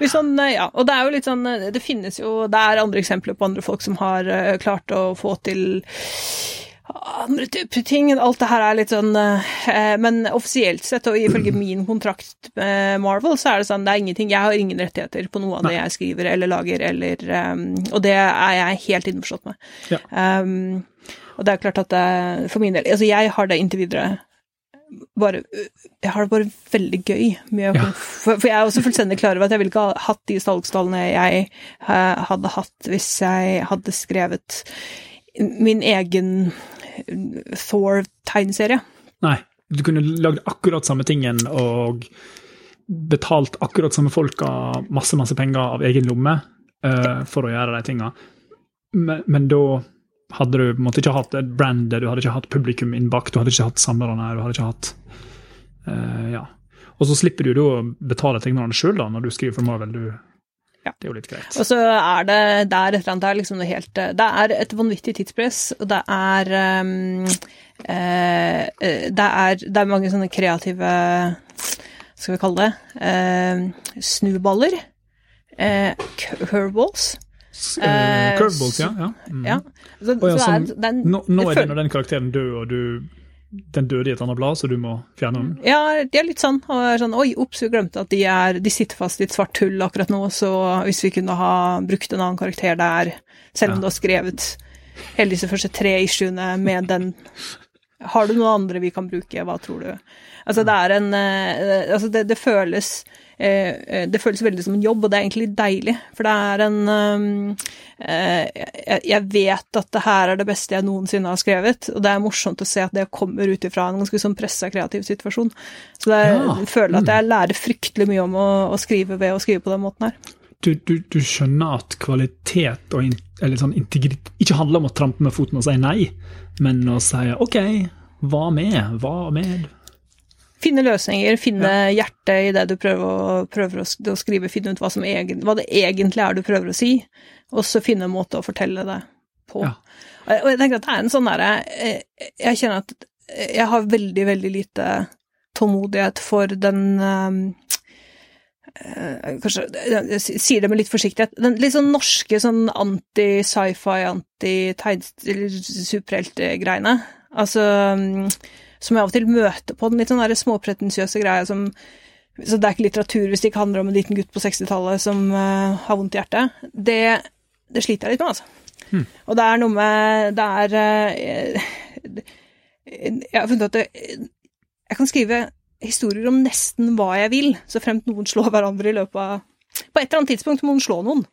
Sånn, eh, ja, og det er jo litt sånn eh, Det finnes jo Det er andre eksempler på andre folk som har eh, klart å få til andre typer ting. Alt det her er litt sånn eh, Men offisielt sett, og ifølge [CLEARS THROAT] min kontrakt med Marvel, så er det sånn det er ingenting Jeg har ingen rettigheter på noe av det jeg skriver eller lager, eller um, Og det er jeg helt innforstått med. Ja. Um, og det er klart at det, for min del Altså, jeg har det inntil videre bare Jeg har det bare veldig gøy med Ja. for, for jeg er også fullstendig klar over at jeg ville ikke ha hatt de salgstallene jeg uh, hadde hatt hvis jeg hadde skrevet min egen Thor-tegneserie. Nei, du kunne lagd akkurat samme tingen og betalt akkurat samme folka masse, masse penger av egen lomme uh, for å gjøre de tinga. Men, men da hadde du på en måte ikke hatt et brand, du hadde ikke hatt publikum innbakt, du hadde ikke hatt samlerne, du hadde ikke hatt eh, Ja. Og så slipper du da å betale tegnerne sjøl når du skriver for Marvel. Du, Ja. Det er jo litt greit. Og så er det det er et eller annet det er liksom noe helt Det er et vanvittig tidspress, og det er um, eh, eh, det, er, det er mange sånne kreative Skal vi kalle det eh, snuballer. Eh, curveballs. Eh, eh, Curveballs, ja. ja. Mm. Ja. Så, oh, ja, så sånn- er, det er, Nå, nå er det den den karakteren dør, og du, den døde i et annet blad, så du må fjerne den. Ja, de er litt sånn. Og er sånn Oi, ops, vi glemte at de, er, de sitter fast i et svart hull akkurat nå, så hvis vi kunne ha brukt en annen karakter der, selv om Ja. du har skrevet hele disse første tre issuene med den Har du noen andre vi kan bruke, hva tror du? Altså, det er en eh, Altså, det, det føles det føles veldig som en jobb, og det er egentlig deilig. For det er en um, eh, jeg, vet at det her er det beste jeg noensinne har skrevet, og det er morsomt å se at det kommer ut ifra en ganske sånn pressa kreativ situasjon. Så er, Ja, jeg føler at jeg lærer fryktelig mye om å, å skrive ved å skrive på den måten her. Du, du, du skjønner at kvalitet og eller sånn integritet ikke handler om å trampe med foten og si nei, men å si OK, hva med? Hva med? Finne løsninger, finne hjertet i det du prøver, å, prøver å, skrive, finne ut hva, som egen, hva det egentlig er du prøver å si, og så finne en måte å fortelle det på. Ja. Og jeg- tenker at det er en sånn derre eh, Jeg kjenner at jeg har veldig, veldig lite tålmodighet for den eh, eh, Kanskje Jeg sier det med litt forsiktighet. Den litt sånn norske sånn anti-sci-fi, anti-superheltgreiene. Altså Som jeg av og til møter på den litt sånn småpretensiøse greia som Så det er ikke litteratur hvis det ikke handler om en liten gutt på 60-tallet som uh, har vondt i hjertet. Det, det sliter jeg litt med, altså. Og det er noe med Det er uh, Jeg har funnet at det, jeg kan skrive historier om nesten hva jeg vil, så fremt noen slår hverandre i løpet av På et eller annet tidspunkt må noen slå noen.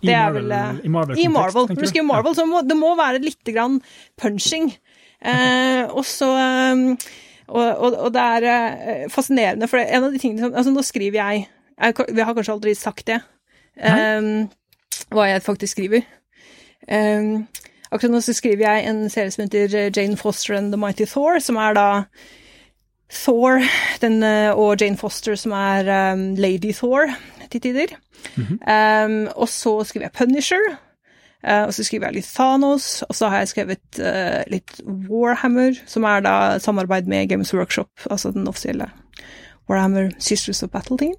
I Det I Marvel, vel, eh, i Marvel, I Marvel. Når du skriver Marvel, så må det må være litt grann punching. Eh, og så eh, og, og, og det er eh, fascinerende, for en av de tingene som Altså, nå skriver jeg, jeg Vi har kanskje aldri sagt det, um, hva jeg faktisk skriver. Um, akkurat nå så skriver jeg en serie som heter Jane Foster and The Mighty Thor, som er da Thor den, eh, og Jane Foster, som er um, Lady Thor til tider. um, og så skriver jeg Punisher. Eh, og så skriver jeg litt Thanos, og så har jeg skrevet eh, litt Warhammer, som er da samarbeid med Games Workshop, altså den offisielle Warhammer Sisters of Battle-tingen.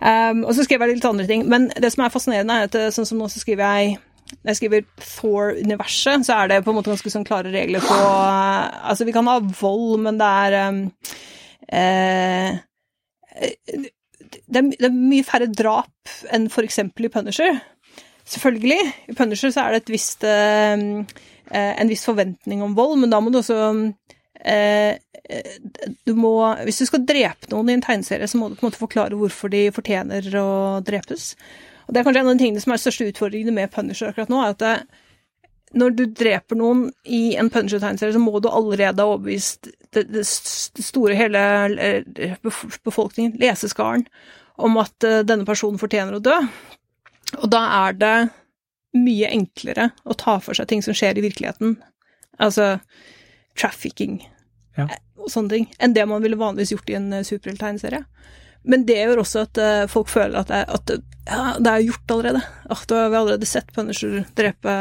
Um, og så skrev jeg litt andre ting. Men det som er fascinerende, er at eh, sånn som nå så skriver jeg når jeg skriver Thor-universet, så er det på en måte ganske sånn klare regler på Altså, vi kan ha vold, men det er um, uh, det, er, det er mye færre drap enn f.eks. i Punisher. Selvfølgelig. I Punisher så er det et visst, eh, en viss forventning om vold, men da må du også eh, du må, Hvis du skal drepe noen i en tegneserie, så må du på en måte forklare hvorfor de fortjener å drepes. Og Det er kanskje en av de tingene som er største utfordringene med Punisher akkurat nå. er at det, når du dreper noen i en Punisher-tegneserie, så må du allerede ha overbevist det, det, store hele befolkningen, leseskaren, om at denne personen fortjener å dø. Og da er det mye enklere å ta for seg ting som skjer i virkeligheten, altså trafficking ja. Eh, og sånne ting, enn det man ville vanligvis gjort i en uh, superhelttegneserie. Men det gjør også at uh, folk føler at, det, at ja, det er gjort allerede. At da har vi allerede sett Punisher drepe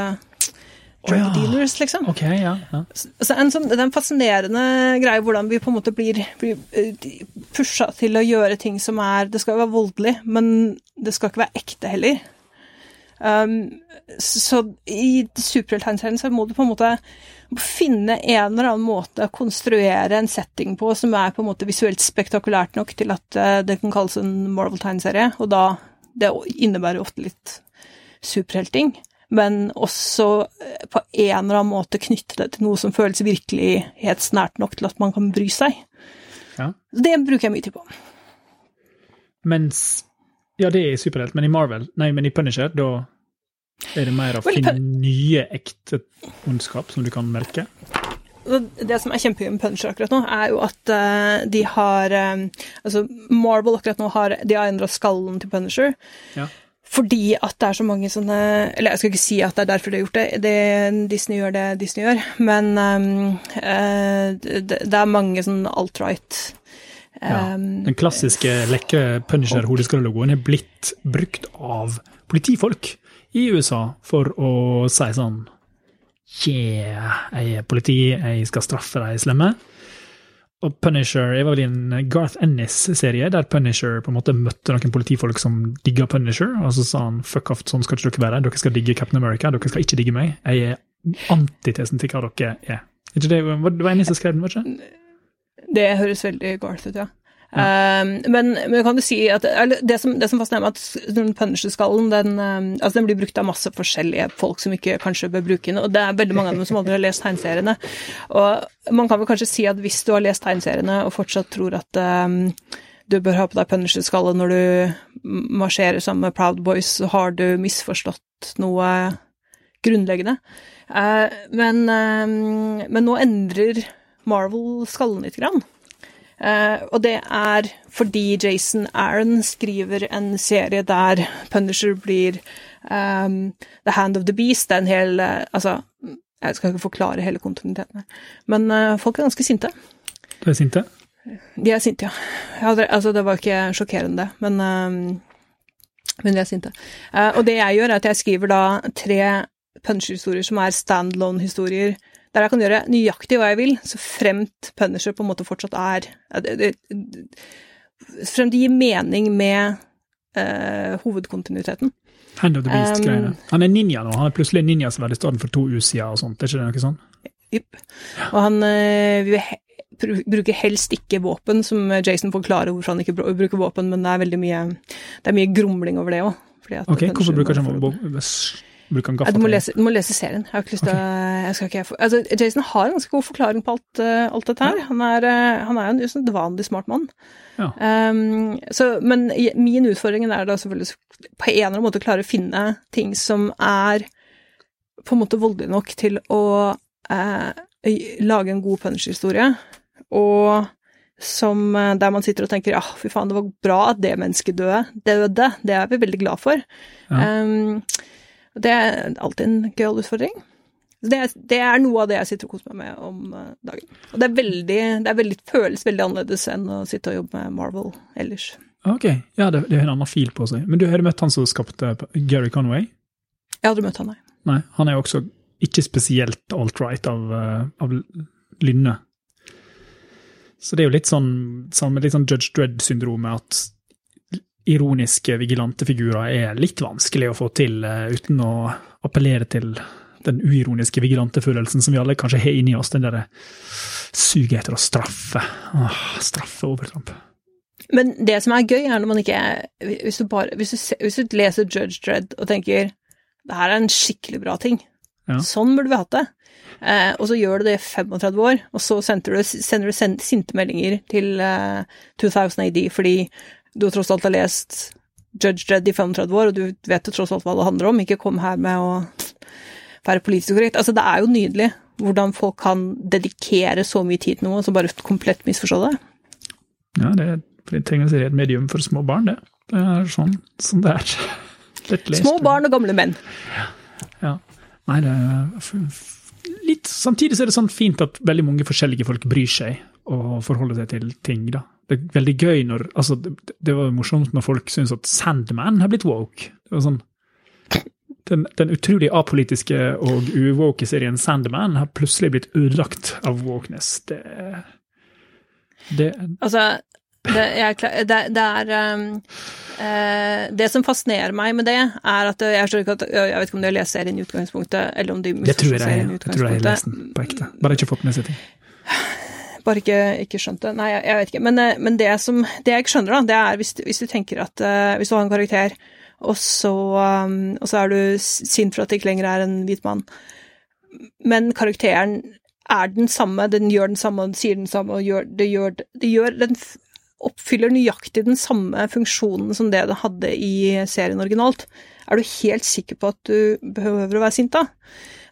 drug oh, ja. dealers, liksom. Okay, ja, ja. Så en sånn, Det er en fascinerende greie hvordan vi på en måte blir, blir eh, pusha til å gjøre ting som er Det skal være voldelig, men det skal ikke være ekte heller. Um, så i superhelttegneserien så må du på en måte finne en eller annen måte å konstruere en setting på som er på en måte visuelt spektakulært nok til at uh, det kan kalles en Marvel-tegneserie, og da Det innebærer ofte litt superhelting men også eh, på en eller annen måte knytte det til noe som føles virkelighetsnært nok til at man kan bry seg. Ja. Det bruker jeg mye tid på. Mens Ja, det er superhelt, men i Marvel, nei, men i Punisher, da er det mer å finne nye, ekte ondskap som du kan merke? Det som er kjempegøy med Punisher akkurat nå, er jo at uh, de har um, Altså, Marvel akkurat nå har De har endra skallen til Punisher. Ja. Fordi at det er så mange sånne Eller jeg skal ikke si at det er derfor de har gjort det, det Disney gjør det Disney gjør, men um, uh, det, det, er mange sånn alt-right ja, Den klassiske lekre Punisher-hodeskallelogoen er blitt brukt av politifolk i USA for å si sånn Yeah, jeg er politi, jeg skal straffe de slemme. Og Punisher Jeg var vel i en Garth Ennis-serie der Punisher på en måte møtte noen politifolk som digga Punisher, og så sa han fuck off, sånn skal ikke dere være. Dere skal digge Captain America, dere skal ikke digge meg. Jeg er antitesen til hva dere er. Ikke det, det var Ennis som skrev den, var ikke det? høres veldig Garth ut, ja. Um, men, men, kan du si at det som, det som fascinerer meg, at Punisher-skallen den, um, altså den blir brukt av masse forskjellige folk som ikke kanskje bør bruke den, og det er veldig mange av dem som aldri har lest tegneseriene. Og man kan vel kanskje si at hvis du har lest tegneseriene og fortsatt tror at um, du bør ha på deg Punisher-skalle når du marsjerer sammen med Proud Boys, så har du misforstått noe grunnleggende. Uh, men, men nå endrer Marvel skallen litt grann. Uh, og det er fordi Jason Aaron skriver en serie der Punisher blir um, The Hand of the Beast. Det er en hel uh, Altså, jeg skal ikke forklare hele kontinuiteten men uh, folk er ganske sinte. De er sinte? De er sinte, ja. Hadde, altså, det var ikke sjokkerende, men, um, men de er sinte. og det jeg gjør, er at jeg skriver da tre Punisher-historier som er standalone-historier der jeg kan gjøre nøyaktig hva jeg vil, så fremt Punisher på en måte fortsatt er Fremt det gir mening med uh, hovedkontinuiteten. Hand of the Beast-greiene. Um, han er ninja nå. Han er plutselig ninjasverd i stedet for to usider og sånt. Er ikke det noe sånn? Jipp. Og han uh, bruker helst ikke våpen, som Jason forklarer hvorfor han ikke bruker våpen, men det er veldig mye, det er mye grumling over det òg. Ok, hvorfor bruker han ikke våpen? Han du, må lese, du må lese serien. Jeg har ikke lyst til okay. å altså, Jason har en ganske god forklaring på alt, uh, alt dette her. Ja. Han, er, uh, han er en usedvanlig smart mann. Ja. Um, så, men min utfordring er da selvfølgelig på en eller annen måte å klare å finne ting som er på en måte voldelig nok til å uh, lage en god punisher-historie, og som, der man sitter og tenker ja, ah, fy faen, det var bra at det mennesket døde. døde. Det er vi veldig glad for. Ja. Um, det er alltid en gøyal utfordring. Det det er, noe av det jeg sitter og koser meg med om eh, dagen. Og det, veldig, det veldig, føles veldig annerledes enn å sitte og jobbe med Marvel ellers. Ok, ja, det, det er en annen fil på seg. Men du har møtt han som skapte Gary Conway? Jeg har aldri møtt han, nei. Nei, Han er jo også ikke spesielt alt-right av, eh, av lynne. Så det er jo litt sånn, litt sånn Judge Dredd-syndromet at ironiske vigilante figurer er litt vanskelig å få til uh, uten å appellere til den uironiske vigilantefølelsen som vi alle kanskje har inni oss. Den derre suget etter å straffe. Åh, straffe overtramp. Men det som er gøy, er når man ikke Hvis du, bare, hvis du, hvis du leser Judge Dredd og tenker det her er en skikkelig bra ting, ja. sånn burde vi hatt det. Eh, og så gjør du det i 35 år, og så sender du, sender du sinte meldinger til eh, 2000 AD fordi du tross alt har lest Judge Dredd i 35 år, og du vet jo tross alt hva det handler om. Ikke kom her med å være politisk korrekt. Altså, det er jo nydelig hvordan folk kan dedikere så mye tid til noe, og så bare komplett misforstå det. Ja, det er trenger er et medium for små barn, det. Det er sånn, som det er. [LAUGHS] Små barn og gamle menn. Ja. ja. Nei, det er litt Samtidig så er det sånn fint at veldig mange forskjellige folk bryr seg og forholde seg til ting, da. Det er veldig gøy når Altså, det, det var morsomt når folk syns at Sandman har blitt woke. Det var sånn den, den, utrolig apolitiske og uwoke serien Sandman har plutselig blitt ødelagt av wokeness. Det, det Altså, det, jeg, det, det er um, uh, Det som fascinerer meg med det, er at jeg, at, jeg vet ikke om de har lest serien i utgangspunktet, eller om de Det tror jeg, jeg, jeg tror jeg har lest den på ekte. Bare ikke fått med seg ting. Bare ikke, ikke skjønt det. Nei, jeg, vet ikke. Men, eh, men det, som, det jeg ikke skjønner, da, det er hvis, hvis du tenker at uh, Hvis du har en karakter, og så, um, og så er du sint for at det ikke lenger er en hvit mann, men karakteren er den samme, den gjør den samme, den sier den samme, og gjør, det, gjør, det gjør den oppfyller nøyaktig den samme funksjonen som det det hadde i serien originalt, er du helt sikker på at du behøver å være sint da?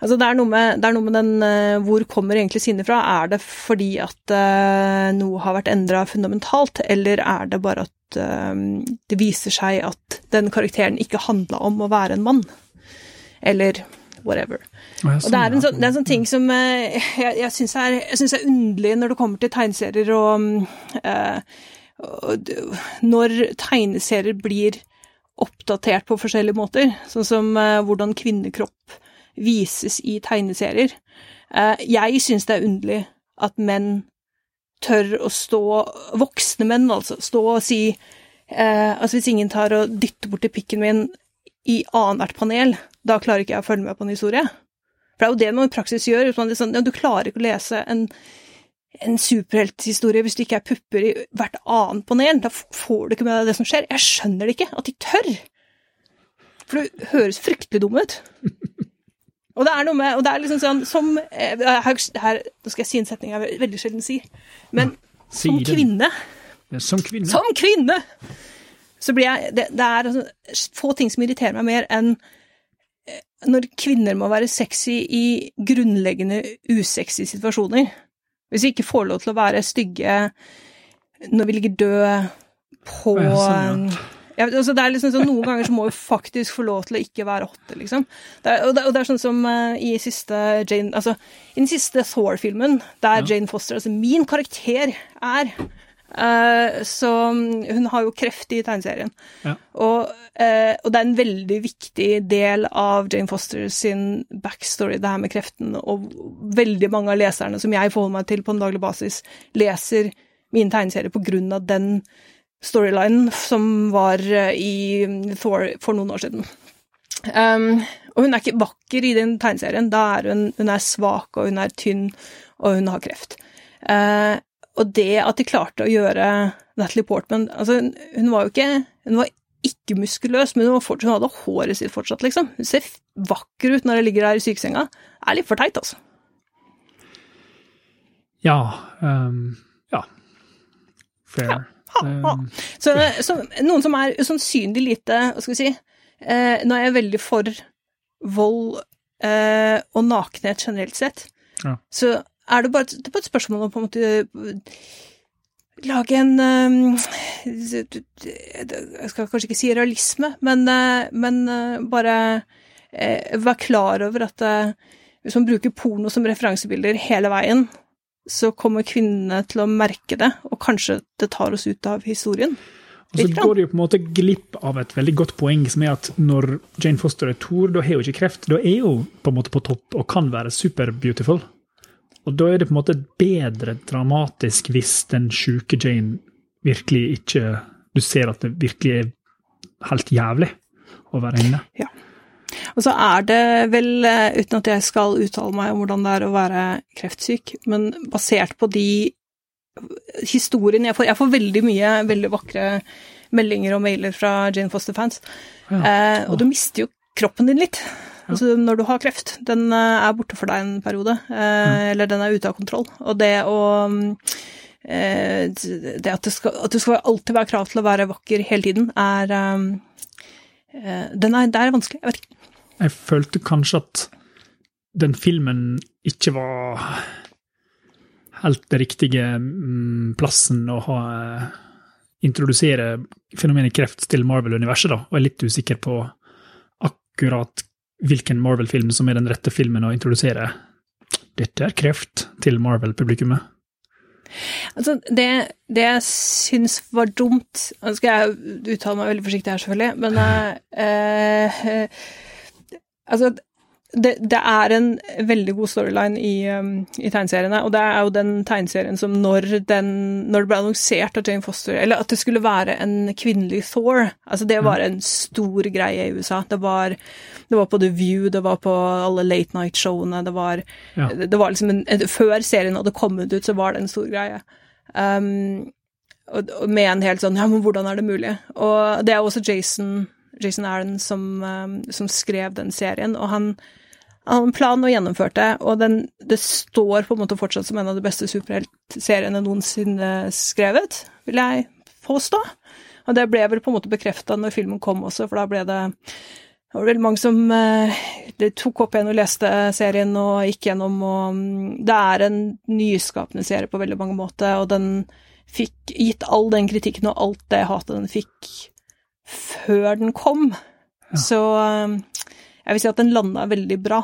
Altså, det er noe med, er noe med den uh, Hvor kommer egentlig sinnet fra? Er det fordi at uh, noe har vært endra fundamentalt, eller er det bare at uh, det viser seg at den karakteren ikke handla om å være en mann? Eller whatever. Og det er en sånn, det er en sånn ting som jeg, jeg syns er, er, underlig når det kommer til tegneserier og når tegneserier blir oppdatert på forskjellige måter, sånn som uh, hvordan kvinnekropp vises i tegneserier. Uh, jeg syns det er underlig at menn tør å stå Voksne menn, altså. Stå og si Altså, hvis ingen tar og dytter borti pikken min i annethvert panel, da klarer ikke jeg å følge med på en historie. For det er jo det man i praksis gjør. Sånn, ja, du klarer ikke å lese en en superhelthistorie hvis det ikke er pupper i hvert annet panel. Da får du ikke med deg det som skjer. Jeg skjønner det ikke, at de tør. For det høres fryktelig dum ut. [LAUGHS] Og det er noe med Og det er liksom sånn som eh, her, her, Nå skal jeg si en setning jeg veldig sjelden sier. Men som kvinne ja, Som kvinne. Som kvinne! Så blir jeg Det, det er altså, få ting som irriterer meg mer enn eh, når kvinner må være sexy i grunnleggende usexy situasjoner. Hvis vi ikke får lov til å være stygge når vi ligger døde på ja, sånn, ja. Ja, altså det er liksom sånn, Noen ganger så må vi faktisk få lov til å ikke være hotte, liksom. Det er, og, det, og, det, er sånn som uh, i siste Jane Altså, i den siste Thor-filmen, der Jane Foster, altså min karakter, er så hun har jo kreft i tegneserien. Ja. Og, uh, og, det er en veldig viktig del av Jane Foster sin backstory, det her med kreften. Og veldig mange av leserne som jeg forholder meg til på en daglig basis, leser min tegneserie på grunn av den storylinen som var uh, i Thor for noen år siden. Um, og hun er ikke vakker i den tegneserien. Da er hun, hun er svak, og hun er tynn, og hun har kreft. Uh, og det at de klarte å gjøre Natalie Portman altså, Hun var jo ikke Hun var ikke muskuløs, men hun, fortsatt, hun hadde håret sitt fortsatt, liksom. Hun ser vakker ut når hun ligger der i sykesenga. Det er litt for teit, altså. Ja. Um, ja. Fair. Ja. Ha, ha. Um, så, så, noen som er usannsynlig lite Hva skal vi si eh, Nå er jeg veldig for vold eh, og nakenhet generelt sett. Ja. Så er det bare, det er bare et spørsmål om på en måte lage en Jeg skal kanskje ikke si realisme, men, eh, men bare være klar over at hvis man bruker porno som referansebilder hele veien, så kommer kvinnene til å merke det, og kanskje det tar oss ut av historien. Og så går det jo på en måte glipp av et veldig godt poeng, som er at når Jane Foster er Thor, da har hun ikke kreft. Da er hun på en måte på topp og kan være super beautiful. Og da er det på en måte bedre dramatisk hvis den sjuke Jane virkelig ikke Du ser at det virkelig er helt jævlig å være inne. Ja. Og så er det vel, eh, uten at jeg skal uttale meg om hvordan det er å være kreftsyk, men basert på de historiene jeg får Jeg får veldig mye veldig vakre meldinger og mailer fra Jane Foster-fans. Ja. Eh, og du mister jo kroppen din litt. Altså når du har kreft. Den eh, er borte for deg en periode. Eh, Eller den er ute av kontroll. Og det å eh, Det at det, skal, at det skal alltid være krav til å være vakker hele tiden, er den er, Det er vanskelig. Jeg vet ikke. Jeg følte kanskje at den filmen ikke var helt den riktige mm, plassen å ha introdusere fenomenet kreft til Marvel-universet, da, og er litt usikker på akkurat hvilken Marvel-film som er den rette filmen å introdusere dette er kreft til Marvel-publikummet. Altså, det, det jeg syns var dumt Nå skal jeg uttale meg veldig forsiktig her, selvfølgelig, men eh, eh, Altså, det, det, er en veldig god storyline i, um, i, tegneseriene, og det er jo den tegneserien som når, den, når det ble annonsert at Jane Foster Eller at det skulle være en kvinnelig Thor, altså det var en stor greie i USA. Det var, det var på The View, det var på alle late night-showene, det var, ja. det var liksom en, Før serien hadde kommet ut, så var det en stor greie. Um, og, og med en helt sånn Ja, men hvordan er det mulig? Og det er også Jason Jason Aaron som, um, som skrev den serien, og han han hadde en plan og gjennomførte, og den, det står på en måte fortsatt som en av de beste superheltseriene noensinne skrevet, vil jeg påstå. Og det ble vel på en måte bekrefta når filmen kom også, for da ble det det var veldig mange som eh, tok opp igjen og leste serien og gikk gjennom, og mm, det er en nyskapende serie på veldig mange måter, og den fikk gitt all den kritikken og alt det hatet den fikk før den kom. Ja. Så eh, jeg vil si at den landa veldig bra.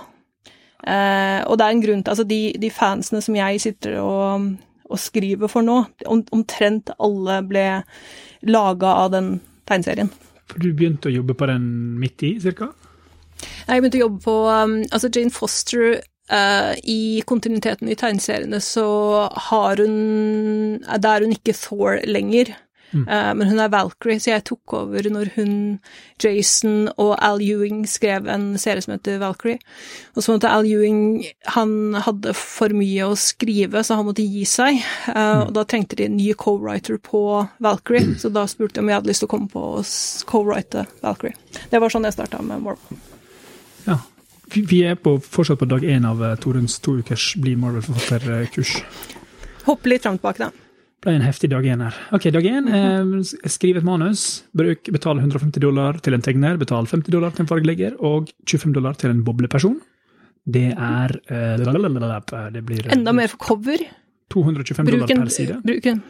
Eh, og det er en grunn til Altså, de, de fansene som jeg sitter og, og skriver for nå, om, omtrent alle ble laga av den tegneserien. For du begynte å jobbe på den midt i, cirka? Jeg begynte å jobbe på um, Altså, Jane Foster Uh, I kontinuiteten i tegneseriene så har hun Da er hun ikke Thor lenger. Mm. Uh, men hun er Valkyrie, så jeg tok over når hun, Jason og Al Ewing skrev en serie som heter Valkyrie. Og så måtte Al Ewing Han hadde for mye å skrive, så han måtte gi seg. Uh. Og da trengte de en ny co-writer på Valkyrie, [CLEARS THROAT] så da spurte de om jeg hadde lyst til å komme på å co-write Valkyrie. Det var sånn jeg starta med Marvel. Ja. Vi er på, fortsatt på dag én av eh, Toruns to ukers Bli Marvel-forfatter-kurs. Hoppe litt fram tilbake, da ble en heftig dag én her. Ok, dag én. Eh, skriv et manus. Bruk, betal 150 dollar til en tegner, betal 50 dollar til en fargelegger og 25 dollar til en bobleperson. Det er eh, det blir, Enda mer for cover. 225 bruk dollar per side. Bruk en,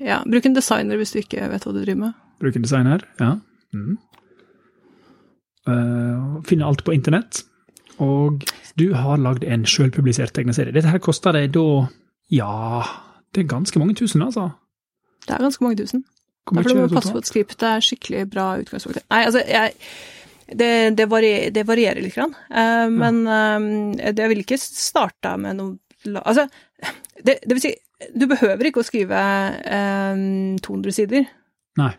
ja, bruk en designer hvis du ikke vet hva du driver med. Bruk en designer, ja. Mm. Uh, finne alt på internett. Og du har lagd en sjølpublisert tegneserie. Dette her koster deg da ja det er ganske mange tusen, altså. Det er ganske mange tusen. Derfor må du passe på at skriptet er skikkelig bra utgangspunkt. Nei, altså, jeg, det, det, varier, det, varierer litt, grann. Uh, men uh, jeg vil ikke starte med noe Altså, det, det, vil si, du behøver ikke å skrive uh, 200 sider. Nei.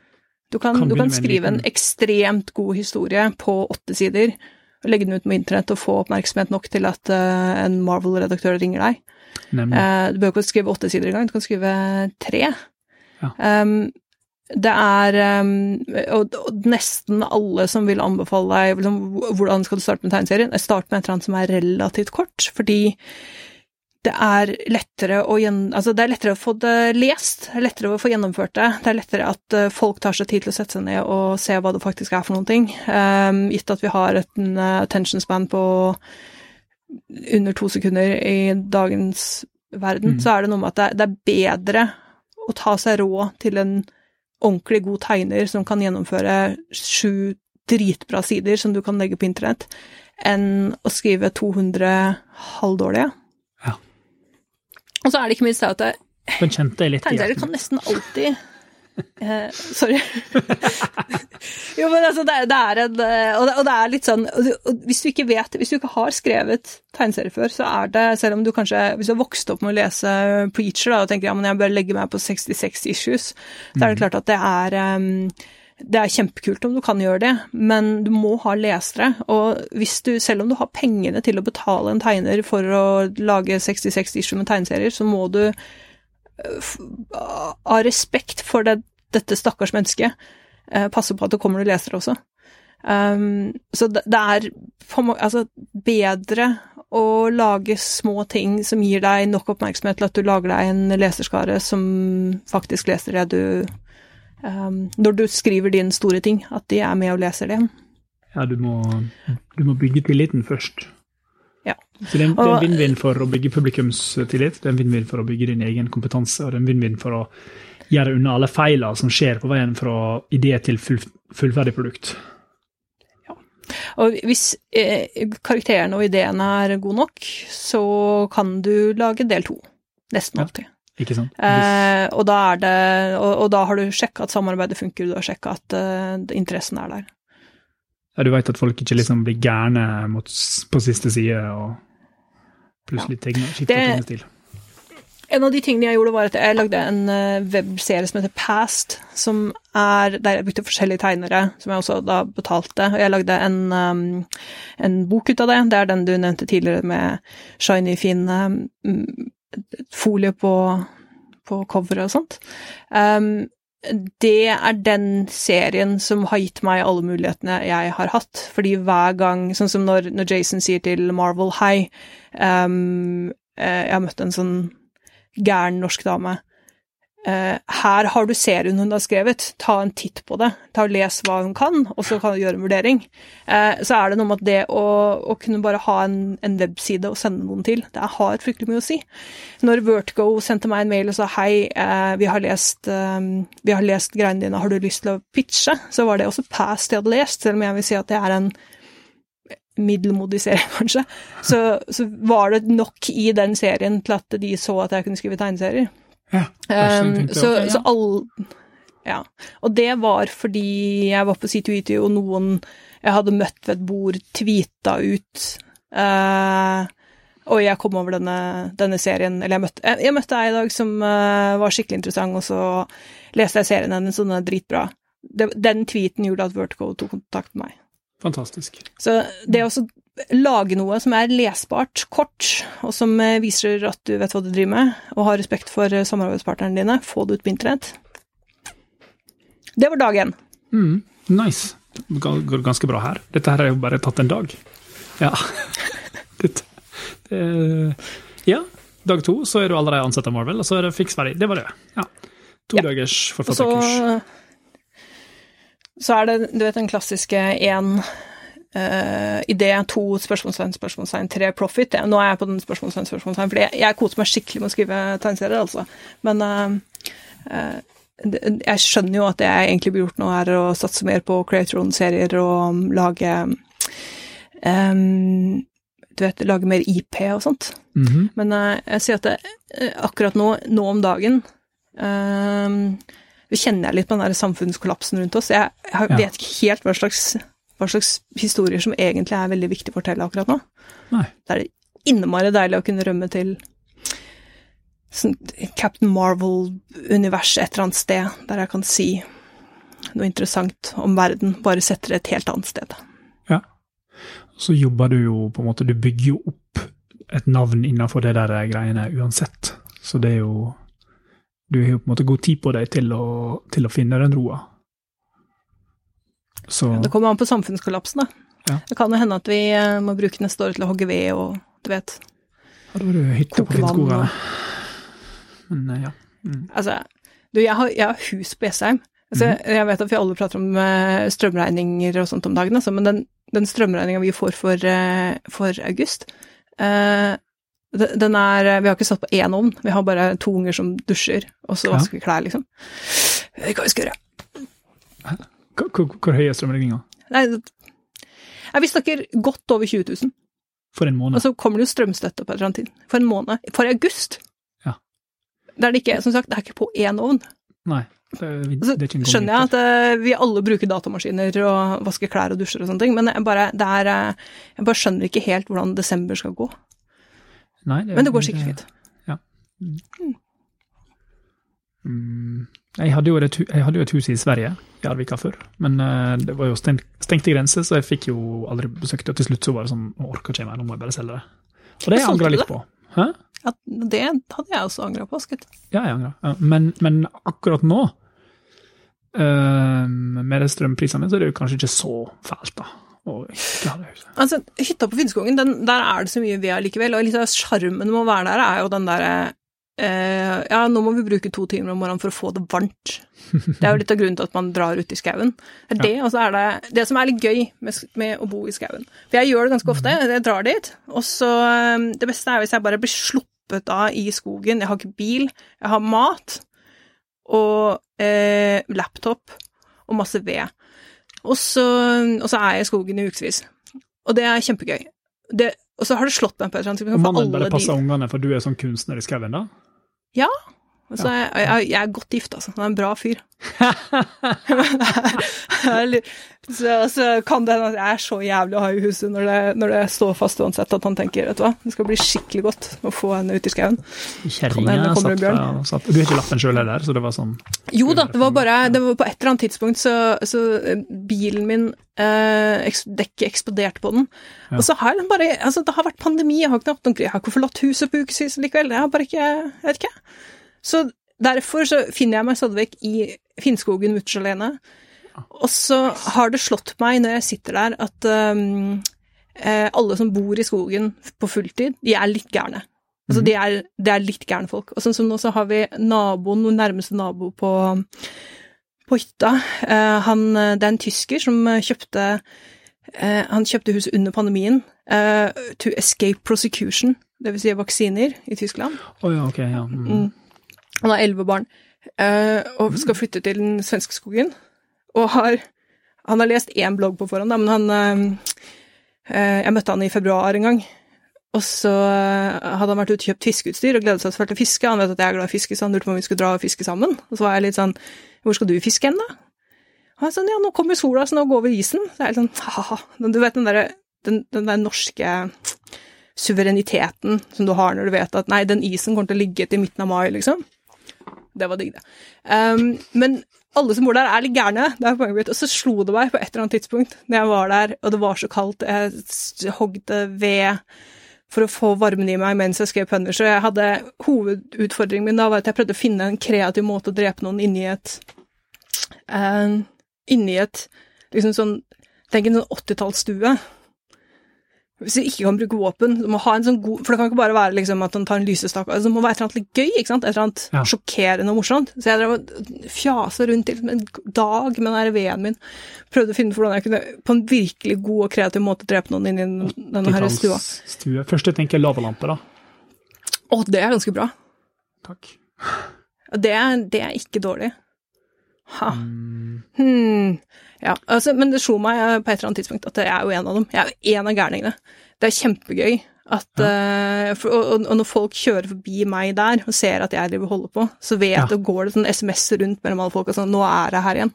Du kan, kan, du kan skrive en, en ekstremt god historie på åtte sider, legge den ut på internett og få oppmerksomhet nok til at en Marvel-redaktør ringer deg. Uh, du bør ikke skrive åtte sider engang, du kan skrive tre. Ja. Um, det er um, og, og, nesten alle som vil anbefale deg liksom, hvordan skal du starte med tegneserien, start med et eller annet som er relativt kort, fordi det er gjen, altså det er lettere å få det lest, det er lettere å få gjennomført det. Det er lettere at uh, folk tar seg tid til å sette seg ned og se hva det faktisk er for noen ting. Um, gitt at vi har et uh, attention span på under to sekunder i dagens verden, mm. så er det noe med at det, det, er bedre å ta seg råd til en ordentlig god tegner som kan gjennomføre sju dritbra sider som du kan legge på internett, enn å skrive 200 halvdårlige. Ja. Og så er det ikke minst det at litt Tegneserier kan nesten alltid Eh, sorry. [LAUGHS] jo, men altså, det, det er en eh, og det, og det, er litt sånn Hvis du ikke vet Hvis du ikke har skrevet tegneserie før, så er det Selv om du kanskje Hvis du har vokst opp med å lese Preacher da, og tenker ja, men jeg bør legge meg på 66 issues, så er det klart at det er um, det er kjempekult om du kan gjøre det, men du må ha lesere. Og hvis du, selv om du har pengene til å betale en tegner for å lage 66 issue med tegneserier, så må du av respekt for det, dette stakkars mennesket, eh, passe på at det kommer noen lesere også. Um, så det, det er altså, bedre å lage små ting som gir deg nok oppmerksomhet til at du lager deg en leserskare som faktisk leser det du um, Når du skriver din store ting, at de er med og leser det. Ja, du må, du må bygge tilliten først. Ja. Så det er, en vinn-vinn for å bygge publikumstillit, det er en vinn-vinn for å bygge din egen kompetanse, og det er en vinn-vinn for å gjøre unna alle feilene som skjer på veien fra idé til full, fullferdig produkt. Ja. Og hvis eh, karakterene og ideene er gode nok, så kan du lage del to. Nesten alltid. Ikke sant? Eh, og, da det, og, og, da har du sjekka at samarbeidet funker, du har sjekka at uh, interessen er der. Ja, du veit at folk ikke liksom blir gærne mot, på siste side og plutselig ja. skifte tegnestil. En av de tingene jeg gjorde, var at jeg lagde en uh, webserie som heter Past, som er der jeg brukte forskjellige tegnere, som jeg også da betalte. Og jeg lagde en, um, en bok ut av det. Det er den du nevnte tidligere med shiny, fin um, folie på, på coveret og sånt. Um, det er den serien som har gitt meg alle mulighetene jeg har hatt. Fordi hver gang, sånn som når, når Jason sier til Marvel hei um, Jeg har møtt en sånn gæren norsk dame her har du serien hun har skrevet, ta en titt på det. Ta og Les hva hun kan, og så kan du gjøre en vurdering. Uh, så er det noe med at det å, å kunne bare ha en, en, webside og sende noen til, det har fryktelig mye å si. Når Vertigo sendte meg en mail og sa hei, uh, vi, har lest, vi har lest greiene dine, har du lyst til å pitche? Så var det også past jeg hadde lest, selv om jeg vil si at det er en middelmodig serie, [LAUGHS] kanskje. Så, så var det nok i den serien til at de så at jeg kunne skrive tegneserier. Ja, um, så, okay, ja. så all Ja. Og det var fordi jeg var på C2E2, og noen jeg hadde møtt ved et bord, tweeta ut uh, og jeg kom over denne, denne serien Eller jeg møtte, jeg, jeg møtte ei i dag som uh, var skikkelig interessant, og så leste jeg serien hennes, og den er dritbra. Det, den tweeten gjorde at Vertigo tok kontakt med meg. Fantastisk. Så det å lage noe som er lesbart, kort, og som eh, viser at du vet hva du driver med, og har respekt for eh, samarbeidspartnerne dine, få det ut på internett. Det var dag én. Mm, nice. Går ganske bra her. Dette her har jo bare tatt en dag. Ja. [LAUGHS] det, det, ja. Dag to så er du allerede ansatt av Marvel, og så er det fiks ferdig. Det var det. Ja. To ja. dagers forfatterkurs. Så, så er det, du vet den klassiske én Uh, idé to spørsmålstegn, spørsmålstegn, tre profit. Nå er jeg på den spørsmålstegn, spørsmålstegn, fordi jeg, jeg koser meg skikkelig med å skrive tegneserier, altså. Men uh, uh, jeg skjønner jo at det jeg egentlig blir gjort nå, er å satse mer på create serier og um, lage um, Du vet, lage mer IP og sånt. Mm -hmm. Men jeg sier at det, akkurat nå, nå om dagen uh, kjenner jeg litt på den der samfunnskollapsen rundt oss. Jeg, jeg vet ikke helt hva slags hva slags historier som egentlig er veldig viktig å fortelle akkurat nå. Nei. Da er det innmari deilig å kunne rømme til sånn Captain Marvel-univers et eller annet sted, der jeg kan si noe interessant om verden, bare setter det et helt annet sted. Ja. Så jobber du jo på en måte Du bygger jo opp et navn innenfor det der greiene uansett. Så det er jo Du har jo på en måte god tid på deg til å, til å finne den roa. Så... Det kommer an på samfunnskollapsen, da. Ja. Det kan jo hende at vi eh, må bruke neste år til å hogge ved og du vet Ja, da var det hytte på Finnskoga. Men eh, ja. Mm. Altså, du, jeg har, jeg har hus på Jessheim. Altså, mm. Jeg vet at vi alle prater om uh, strømregninger og sånt om dagen, altså, men den, den strømregninga vi får for, for august uh, den er Vi har ikke satt på én ovn, vi har bare to unger som dusjer, og så vasker vi klær, liksom. Det kan vi skal gjøre. Hvor, hvor høy er strømregninga? Nei, vi snakker godt over 20 000. For en måned? Og så kommer det jo strømstøtte på et eller annet tid. For en måned. For august! Ja. Det er det ikke, som sagt, det er ikke på én ovn. Nei. Det, er- det er ikke en skjønner jeg at eh, vi alle bruker datamaskiner og vasker klær og dusjer og sånne ting, men jeg bare, det er, eh, jeg bare skjønner ikke helt hvordan desember skal gå. Nei, det, Men det går sikkert fint. Ja. Mm, jeg, hadde et, jeg hadde jo et hus i Sverige, i Arvika før, men eh, det var jo stengt, stengte grenser, så jeg fikk jo aldri besøkt det. Og til slutt så var det sånn Å, orker ikke mer, nå må jeg bare selge det. Og det angra jeg litt på. Hæ? Ja, det hadde jeg også angra på. Skutt. Ja, jeg angra. Men, men akkurat nå, eh, med de strømprisene, så er det jo kanskje ikke så fælt, da. Altså, hytta på Finnskogen, den, der er det så mye ved allikevel, og litt av sjarmen med å være der er jo den derre eh, Ja, nå må vi bruke to timer om morgenen for å få det varmt. Det er jo litt av grunnen til at man drar ut i skauen. Det er det, og så er det det som er litt gøy med, med å bo i skauen. For jeg gjør det ganske ofte. Jeg drar dit, og så eh, Det beste er hvis jeg bare blir sluppet av i skogen. Jeg har ikke bil, jeg har mat og uh, laptop og masse ved. Og så, og så er jeg i skogen i ukevis. Og det er kjempegøy. Det, og så har det slått meg på et eller annet tidspunkt. mannen bare passer ungene, for du er sånn kunstner i skauen, da? Og så jeg, jeg, jeg er godt gift, altså. Han er en bra fyr. [LAUGHS] Så, så kan det hende at jeg er så jævlig å ha i huset når det, når det står fast uansett, at han tenker vet du hva, det skal bli skikkelig godt å få henne ut i skauen. Kjerringa satt, satt Du har ikke lappen sjøl heller, så det var sånn Jo da, det var bare det var På et eller annet tidspunkt så, så eh, bilen min eh, Dekket eksploderte på den. Ja. Og så har den bare Altså, det har vært pandemi, jeg har ikke Jeg har ikke forlatt huset på ukevis likevel. Jeg har bare ikke Jeg vet ikke. Så derfor så finner jeg meg stadig vekk i Finnskogen mutters alene. Og så har det slått meg når jeg sitter der, at um, eh, alle som bor i skogen på fulltid, de er litt gærne. Altså, de er, de er litt gærne folk. Og sånn som nå så har vi naboen, noen nærmeste nabo på, på hytta. Eh, han, det er en tysker som eh, kjøpte eh, Han kjøpte huset under pandemien eh, to escape prosecution, dvs. Si vaksiner, i Tyskland. Oh, ja, ok, ja. Mm. Mm. Han har elleve barn, eh, og skal flytte til den svenske skogen. Og har Han har lest én blogg på forhånd, men han eh, eh, Jeg møtte han i februar en gang. Og så hadde han vært ute og kjøpt fiskeutstyr og gledet seg til å fiske. Han vet at jeg er glad i fiske, så han lurte på om vi skulle dra og fiske sammen. Og så var jeg litt sånn Hvor skal du fiske hen, da? Og han sa ja, nå kommer sola, så nå går vi isen. Så jeg er litt sånn ha-ha. Du vet den derre den, den der norske suvereniteten som du har når du vet at nei, den isen kommer til å ligge til midten av mai, liksom. Det var digg, det. Um, men alle som bor der, er litt gærne. Det er poenget mitt. Og så slo det meg på et eller annet tidspunkt når jeg var der, og det var så kaldt, jeg hogde ved for å få varmen i meg mens jeg skrev Punisher. Jeg hadde hovedutfordringen min da var at jeg prøvde å finne en kreativ måte å drepe noen inni et eh, Inni et liksom sånn Tenk en sånn 80-tallsstue. Hvis du ikke kan bruke våpen, du må ha en sånn god For det kan ikke bare være liksom at han tar en lysestak altså, Det må være et eller annet litt gøy, ikke sant? Et eller annet Ja. sjokkerende og morsomt. Så jeg drev og fjasa rundt liksom en dag med den der veden min. Prøvde å finne ut hvordan jeg kunne på en virkelig god og kreativ måte drepe noen inni i denne her stua. Stue. Først jeg tenker lavalampe, da. Å, det er ganske bra. Takk. Det det er ikke dårlig. Ha. Mm. Hmm. Ja, altså, men det slo meg eh, på et eller annet tidspunkt at jeg er jo en av dem. Jeg er jo en av gærningene. Det er kjempegøy at eh, for, og, og når folk kjører forbi meg der og ser at jeg driver og holder på, så vet Ja. det går det sånn SMS rundt mellom alle folk og sånn Nå er jeg her igjen.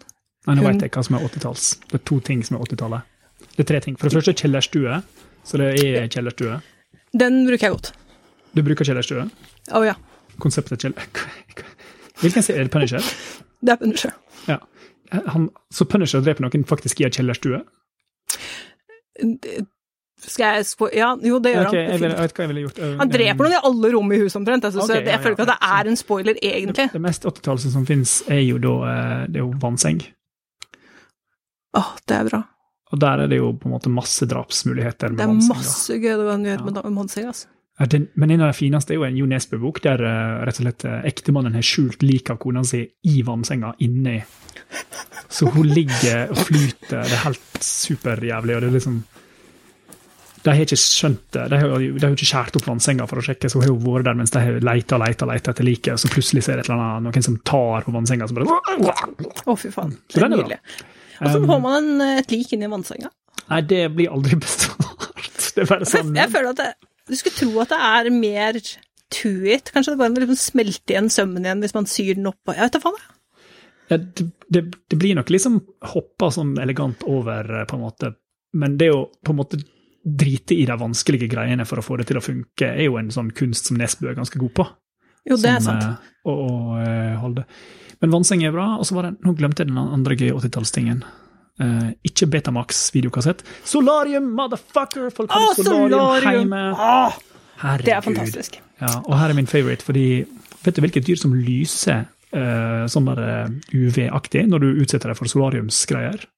Nei, nå veit jeg hva som er 80-talls. Det er to ting som er 80-tallet. Det er tre ting. For det første kjellerstue. Så det er kjellerstue. Den bruker jeg godt. Du bruker kjellerstue. Å ja. Konseptet kjeller... [LAUGHS] Hvilken serie er det Punisher? Det er Punisher. Ja. Han, så Punisher dreper noen faktisk i en kjellerstue? Skal jeg spå Ja, jo, det gjør Ok, jeg, vil, han. jeg vet hva jeg ville gjort. Eh, Han dreper noen i alle rom i huset omtrent. Altså, okay, så ja, jeg føler ikke ja. at det er en spoiler, egentlig. Det mest 80-tallet som finnes, er jo da eh, det er jo vannseng. Åh, det er bra. Og der er det jo på en måte masse drapsmuligheter med Det er vannseng. masse gøy kan gjøre med håndseng, altså. Den, men en av de fineste er jo en Jo Nesbø-bok, der eh, rett og slett eh, ektemannen har skjult liket av kona si i vannsenga inni. Så hun ligger og flyter. Det er helt superjævlig. og det er liksom De har ikke skjønt det. De har, de har ikke skåret opp vannsenga for å sjekke, så hun har jo vært der mens de har leita og leita leita etter liket, og så plutselig så er det annet, noen som tar på vannsenga, så bare Å, fy faen. Så Det er nydelig. Og så Um, får man en, et lik inni vannsenga. Nei, det blir aldri [LAUGHS] bestått. Det er bare [LAUGHS] sånn Jeg føler at det, du skulle tro at det er mer to it. Kanskje det bare må liksom smelte igjen sømmen igjen hvis man syr den oppå. Jeg vet da faen. Ja, det, det, det, blir nok liksom hoppa sånn elegant over, eh, på en måte. Men det å på en måte drite i de vanskelige greiene for å få det til å funke, er jo en sånn kunst som Nesbø er ganske god på. Jo, det er sant. Eh, å, å, eh, holde. Men vannseng er bra. Og så var det, nå glemte jeg den andre G80-tallstingen. Uh, ikke Betamax videokassett. Solarium, motherfucker! Folk har oh, solarium, hjemme. Oh, det er fantastisk. Ja, og her er min favorite, fordi vet du hvilket dyr som lyser uh, sånn eh, UV-aktig når du utsetter deg for solariumsgreier?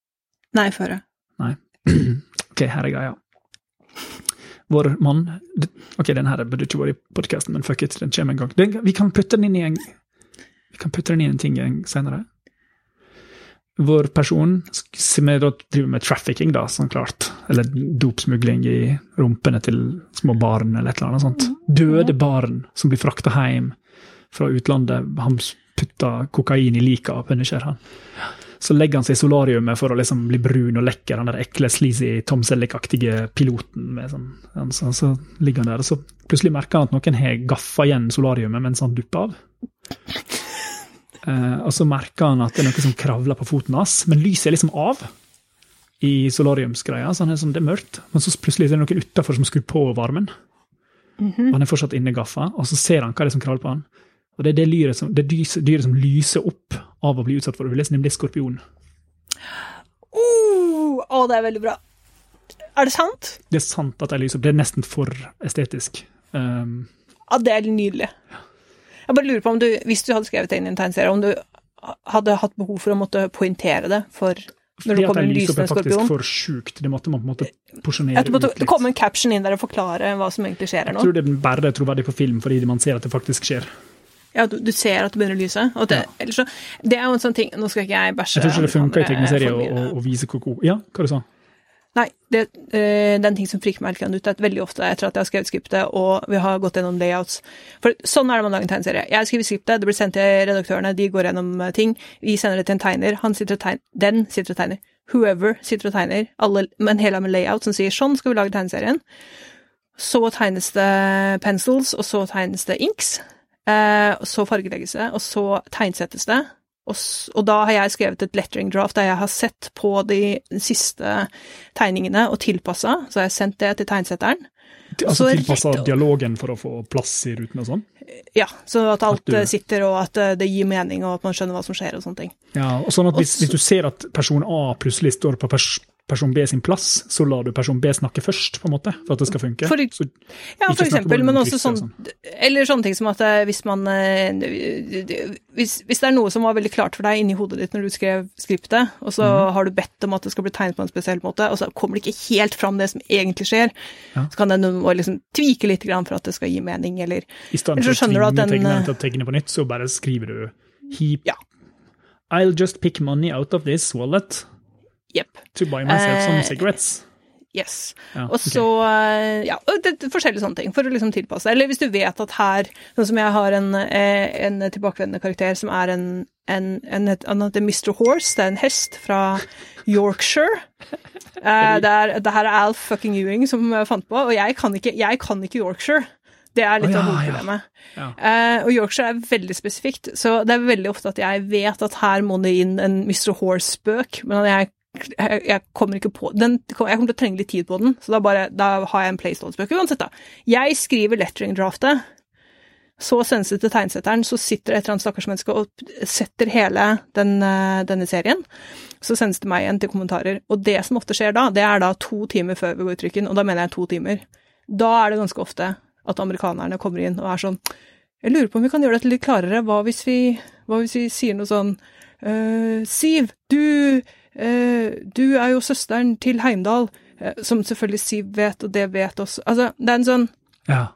Nei, få. Nei. [CLEARS THROAT] OK, her er greia. Vår mann OK, den her burde ikke vært i podkasten, men fuck it, den kommer en gang. Den, vi kan putte den inn i en, vi kan putte den inn i en ting senere. Vår person, som er driver med trafficking, da, sånn klart, eller dopsmugling i rumpene til små barn, eller et eller annet sånt. Døde barn som blir frakta hjem fra utlandet. Han putter kokain i liket av Punisher. han. Så legger han seg i solariumet for å liksom bli brun og lekker, han der ekle, sleazy Tom Selleck-aktige piloten. Med sånn, så, så ligger han der, og så plutselig merker han at noen har gaffa igjen solariumet mens han dupper av. Eh, og så merker han at det er noe som kravler på foten hans, men lyset er liksom av i solariumsgreia, så han er sånn, det er mørkt. Men så plutselig er det noen utafor som skrur på varmen. Og han er fortsatt inne i gaffa, og så ser han hva det er som kravler på han. Og det er det dyret som, det dyret, som lyser opp av å bli utsatt for overlest, nemlig skorpion. Uh, å, det er veldig bra. Er det sant? Det er sant at de lyser opp, det er nesten for estetisk. Um, Ja, det er nydelig. Jeg bare lurer på om du, hvis du hadde skrevet det inn i en tegneserie, om du hadde hatt behov for å måtte poengtere det for når det det kommer en lysende er faktisk for sjukt. Det måtte man på en måte porsjonere det ut litt. komme en caption inn der og forklare hva som egentlig skjer her Jeg tror det er bare troverdig på film, fordi man ser at det faktisk skjer. Ja, du, du ser at det begynner å lyse. Det, ellers så, det er jo en sånn ting Nå skal ikke jeg bæsje Jeg tror ikke det funker i amerikanere tegneserie å, vise koko. Ja, hva du sa Nei, det, eh, det er en ting som friker meg litt ut. at veldig ofte etter at jeg har skrevet skriptet og vi har gått gjennom layouts. For sånn er det man lager en tegneserie. Jeg skriver skriptet, det blir sendt til redaktørene, de går gjennom eh, ting. Vi sender det til en tegner, han sitter og tegner, den sitter og tegner. Whoever sitter og tegner, alle, men hele med layout som sier sånn skal vi lage tegneserien. Så tegnes det pencils, og så tegnes det inks. Eh, og så fargelegges det, og så tegnsettes det. Og, og da har jeg skrevet et lettering draft der jeg har sett på de siste tegningene og tilpassa, så har jeg sendt det til tegnsetteren. Altså Så tilpassa dialogen for å få plass i ruten og sånn? Ja, så at alt At du- eh, sitter, og at eh, det gir mening, og at man skjønner hva som skjer og sånne ting. Ja, og sånn at hvis, Også... hvis du ser at person A plutselig står på pers person B sin plass, så lar du person B snakke først, på en måte, for at det skal funke? For- så, Ja, for eksempel, men også sånn Eller sånne ting som at eh, hvis man eh, hvis, hvis det er noe som var veldig klart for deg inni hodet ditt når du skrev skriptet, og så mm. har du bedt om at det skal bli tegnet på en spesiell måte, og så kommer det ikke helt fram det som egentlig skjer, Ja. så kan den liksom tvike litt for at det skal gi mening, eller I stedet for å tvinge tegneren eh, til å tegne på nytt, så bare skriver du heap. Ja. I'll just pick money out of this wallet Jepp. to buy myself some Eh, cigarettes. Yes. Ja, Og så okay. Ja, det, det, forskjellige sånne ting, for å liksom tilpasse. Eller hvis du vet at her Sånn som jeg har en, eh, en tilbakevendende karakter som er en, en, en Han heter Mr. Horse, det er en hest fra Yorkshire. Eh, det, er, det her er Alf fucking Ewing som eh, fant på, og jeg kan ikke, jeg kan ikke Yorkshire. Det er litt Å, ja, av hovedproblemet. Ja. Eh, og Yorkshire er veldig spesifikt, så det er veldig ofte at jeg vet at her må det inn en Mr. Horse-spøk, men jeg, jeg, kommer ikke på den, Jeg kommer til å trenge litt tid på den, så da, bare, da har jeg en playstående-spøk. Uansett, da. Jeg skriver lettering-draftet, så sendes det til tegnsetteren, så sitter et eller annet stakkars menneske og setter hele den, eh, denne serien. Så sendes det meg igjen til kommentarer. Og det som ofte skjer da, det er da to timer før vi går i trykken, og da mener jeg to timer. Da er det ganske ofte at amerikanerne kommer inn og er sånn Jeg lurer på om vi kan gjøre dette litt klarere. Hva hvis vi, hva hvis vi sier noe sånn «Øh, Siv, du Du er jo søsteren til Heimdal. eh, som selvfølgelig Siv vet, og det vet også Altså, det er en sånn Ja.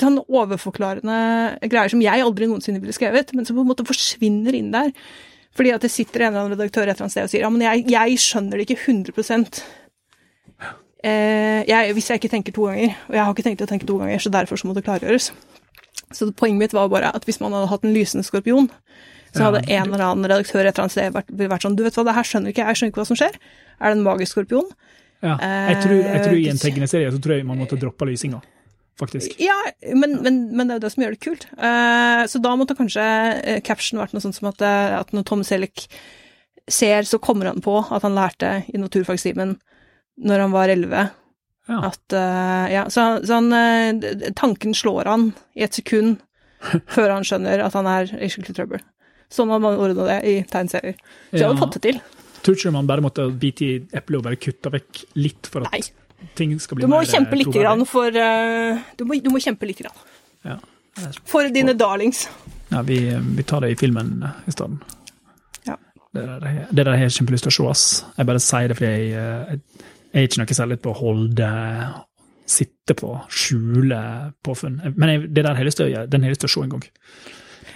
sånn overforklarende greier som jeg aldri noensinne ville skrevet, men som på en måte forsvinner inn der. Fordi at det sitter en eller annen redaktør et eller annet sted og sier ja, men jeg, jeg skjønner det ikke 100% eh, jeg, Hvis jeg ikke tenker to ganger, og jeg har ikke tenkt å tenke to ganger, så derfor så må det klargjøres. Så poenget mitt var bare at hvis man hadde hatt en lysende skorpion, så hadde en eller annen redaktør et eller annet sted vært, vært sånn Du vet hva, det her skjønner ikke jeg, skjønner ikke hva som skjer. Er det en magisk skorpion? Ja. Jeg tror, jeg tror I en Eh, tegneserie så tror jeg man måtte droppe lysinga. faktisk. Ja, men, men, men det er jo det som gjør det kult. Eh, så da måtte kanskje captionen caption vært noe sånt som at, eh, at når Tom Selleck ser, så kommer han på at han lærte i naturfagstimen når han var elleve. Ja. At eh, Ja, så, så han eh, Tanken slår han i et sekund [LAUGHS] før han skjønner at han er i skikkelig trøbbel. Hadde man ordna det i tegneserier. Så jeg Ja. hadde fått det til. Tror ikke man bare måtte bite i eplet og bare kutte vekk litt for at Nei. ting skal bli Du må kjempe litt grann for uh, du, må, du må kjempe litt grann. Ja. For dine darlings. Ja, vi, vi tar det i filmen eh, i stedet. Ja. Det der, det der har jeg kjempelyst til å se, ass. Jeg bare sier det fordi jeg, eh, jeg, jeg er ikke noe særlig på å holde Sitte på, skjule påfunn. Men jeg, det der har jeg lyst til å gjøre. Den har jeg lyst til å se en gang.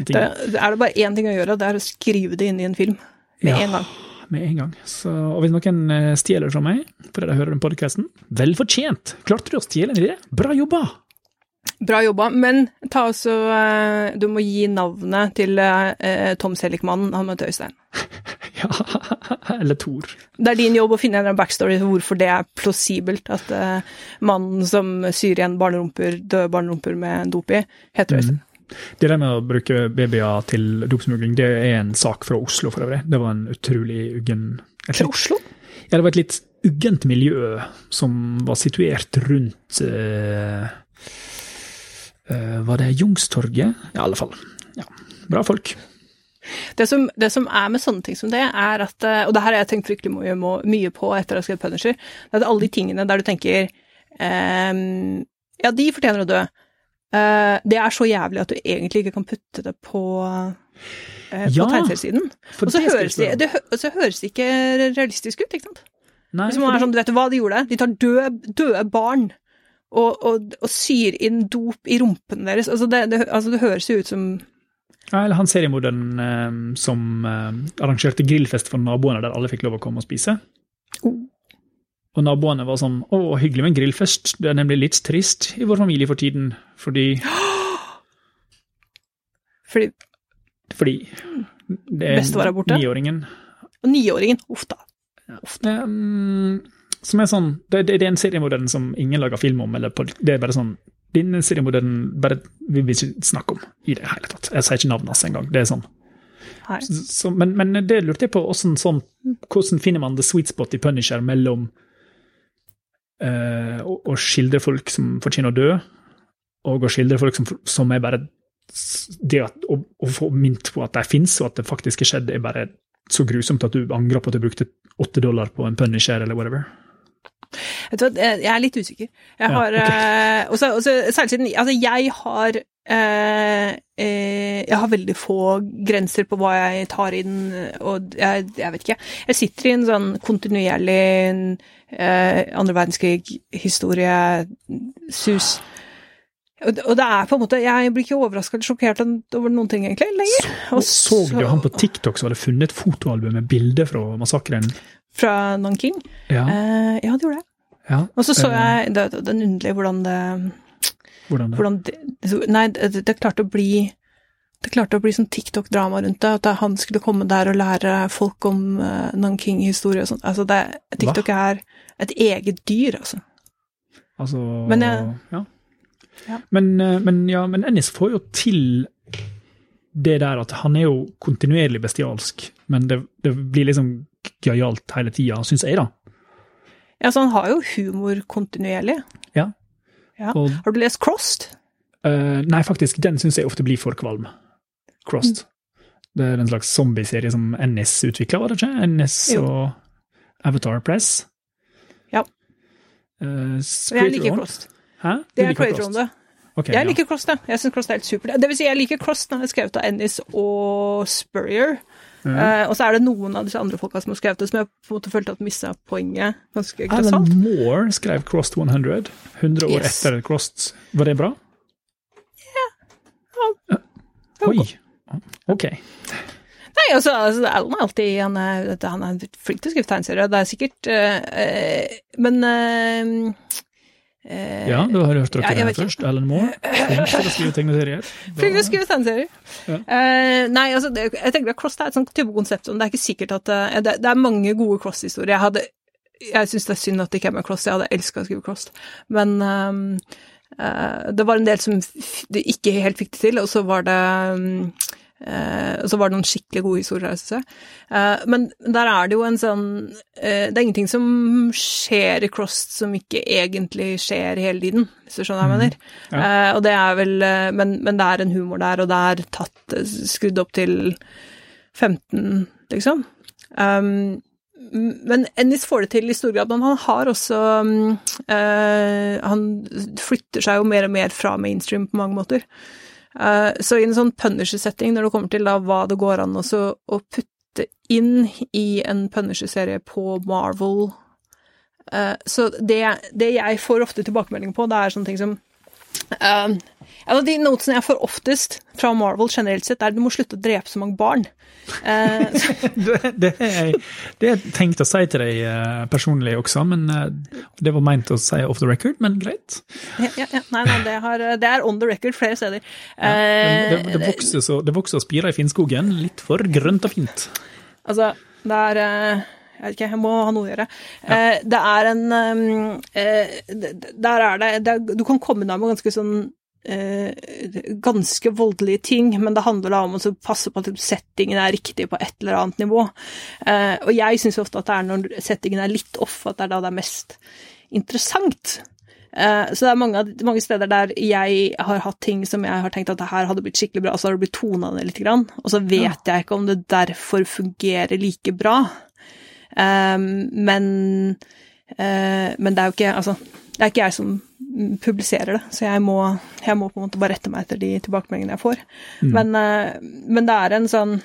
Det, er det bare én ting å gjøre, det er å skrive det inn i en film. Med Ja. en gang. med en gang. Så, og hvis noen eh, stjeler fra meg fordi de hører den podkasten, vel fortjent! Klarte du å stjele en idé? Bra jobba! Bra jobba, men ta også eh, Du må gi navnet til eh, Tom Selleck-mannen, han møtte Øystein. [LAUGHS] Ja, [LAUGHS] eller Thor. Det er din jobb å finne en backstory til hvorfor det er plausibelt at eh, mannen som syr igjen barnerumper, døde barnerumper med dop i, heter Øystein. Det der med å bruke babyer til dopsmugling, det er en sak fra Oslo for øvrig. Det var en utrolig uggen Fra Oslo? Ja, det var et litt uggent miljø som var situert rundt uh, uh, Var det Jungstorget? Ja, i alle fall. Ja, bra folk. Det som, det som er med sånne ting som det, er at eh, Og det her har jeg tenkt fryktelig mye, mye på etter å ha skrevet Punisher. Det er at alle de tingene der du tenker um, Ja, de fortjener å dø. Eh, det er så jævlig at du egentlig ikke kan putte det på på Ja, tegneseriesiden. Og så høres det, det, det, høres ikke realistisk ut, ikke sant? Nei, Hvis man er sånn, du vet hva de gjorde? De tar døde, døde barn og, og, og syr inn dop i rumpen deres. Altså det, det, altså det høres jo ut som Ja, eller han seriemorderen eh, som eh, arrangerte grillfest for naboene der alle fikk lov å komme og spise. Oh. Og naboene var sånn 'Å, hyggelig med en grillfest. Det er nemlig litt trist i vår familie for tiden, fordi [GASPS] Fordi Fordi det Bestefar er borte? niåringen. Og niåringen, uff da. Mm, som er sånn det, det, det er en seriemodellen som ingen lager film om. Eller det er bare sånn Denne seriemodellen bare vil vi ikke snakke om i det hele tatt. Jeg sier ikke navnet hans engang. Det er sånn. Så, Så, men, men det lurte jeg på. Hvordan, sånn, hvordan finner man the sweet spot i Punisher mellom eh, å, å skildre folk som fortjener å dø, og å skildre folk som, som er bare det at, å, å få minnet på at de fins, og at det faktisk har skjedd, er bare så grusomt at du angrer på at du brukte åtte dollar på en Punisher eller whatever. Hva, jeg er litt usikker. Jeg Ja, har ok. eh, også, også, Særlig siden Altså, jeg har eh, eh, Jeg har veldig få grenser på hva jeg tar inn, og jeg, jeg vet ikke. Jeg sitter i en sånn kontinuerlig eh, andre verdenskrig-historiesus. Og, det- og det er på en måte Jeg blir ikke overraska eller sjokkert over noen ting, egentlig, lenger. Og Så du han på TikTok som hadde funnet et fotoalbum med bilder fra massakren? Fra Nanking? Ja. Eh, ja, det gjorde jeg. ja. Og så så Eh, jeg det, den underlige hvordan det Hvordan det? hvordan det, Nei, det, det klarte å bli det klarte å bli sånn TikTok-drama rundt det, at han skulle komme der og lære folk om uh, Nanking-historie og sånt. Altså, det, TikTok er et eget dyr, altså. Altså Men jeg- ja. Ja. Men, eh, men, ja, men Ennis får jo til det der at han er jo kontinuerlig bestialsk, men det, det blir liksom gøyalt hele tida, syns jeg, da. Ja, så han har jo humor kontinuerlig. Ja. Ja. Og, Har du lest Crossed? Uh, nei, faktisk, den syns jeg ofte blir for kvalm. Crossed. Det er en slags zombieserie som NS utvikla, var det ikke? NS Jo. og Avatar Press. Ja. Uh, jeg liker Crossed. Hæ? Du Det er liker Creator om det. Ok, Jeg ja. liker Crossed, ja. Jeg syns Crossed er helt supert. Det vil si, jeg liker Crossed når den er skrevet av Ennis og Spurrier. Eh, og så er det noen av disse andre folka som har skrevet det, som jeg på en måte følte at mista poenget ganske grassat. Alan Moore skrev Crossed 100, 100 år Yes. etter Crossed. Var det bra? Ja. Oi. Ok. Nei, altså, altså Alan er alltid Han er, han er flink til å skrive tegneserier. Det er sikkert uh, Men eh, Ja, du har hørt dere Ja, først. Alan Moore. Flink til å skrive tegneserier. [LAUGHS] Flink til å skrive tegneserier. Ja. Uh, nei, altså, det, jeg tenker at Cross er et sånt type konsept, men det er ikke sikkert at uh, det, det er mange gode Cross-historier. Jeg hadde jeg syns det er synd at det ikke er med Cross, jeg hadde elska å skrive Cross. Men, um, uh, Det var en del som ikke helt fikk det til, og så var det eh, og så var det noen skikkelig gode historier, synes jeg. Eh, men der er det jo en sånn eh, Det er ingenting som skjer i Crossed som ikke egentlig skjer hele tiden, hvis du skjønner hva jeg mener. Ja. Eh, og det er vel eh, men, men det er en humor der, og det er tatt eh, skrudd opp til 15, liksom. Um, men Ennis får det til i stor grad, men han har også um, uh, Han flytter seg jo mer og mer fra mainstream på mange måter. Eh, så i en sånn Punisher-setting, når det kommer til da hva det går an også å putte inn i en Punisher-serie på Marvel eh, Så det, det jeg får ofte tilbakemelding på, det er sånne ting som eh, av De notesene jeg får oftest fra Marvel generelt sett, er at du må slutte å drepe så mange barn. [LAUGHS] Uh, Det, har jeg det er tenkt å si til deg eh, personlig også, men det var meint å si off the record, men greit. Ja, ja, ja. Nei, nei, det, har, det er on the record flere steder. Ja, det, det, vokser så, det vokser og spirer i Finnskogen, litt for grønt og fint. Altså, det er eh, Jeg vet ikke, jeg må ha noe å gjøre. Eh, Det er en um, eh, Der er det, det er, Du kan komme deg med ganske sånn eh, ganske voldelige ting, men det handler da om å passe på at settingen er riktig på et eller annet nivå. Eh, og jeg syns ofte at det er når settingen er litt off, at det er da det er mest interessant. Eh, Så det er mange, mange steder der jeg har hatt ting som jeg har tenkt at det her hadde blitt skikkelig bra, og så har det blitt tona ned litt, og så vet jeg ikke om det derfor fungerer like bra. Eh, men, uh, men det er jo ikke Altså, det er ikke jeg som mm, publiserer det, så jeg må, jeg må på en måte bare rette meg etter de tilbakemeldingene jeg får. Men, uh, men det er en sånn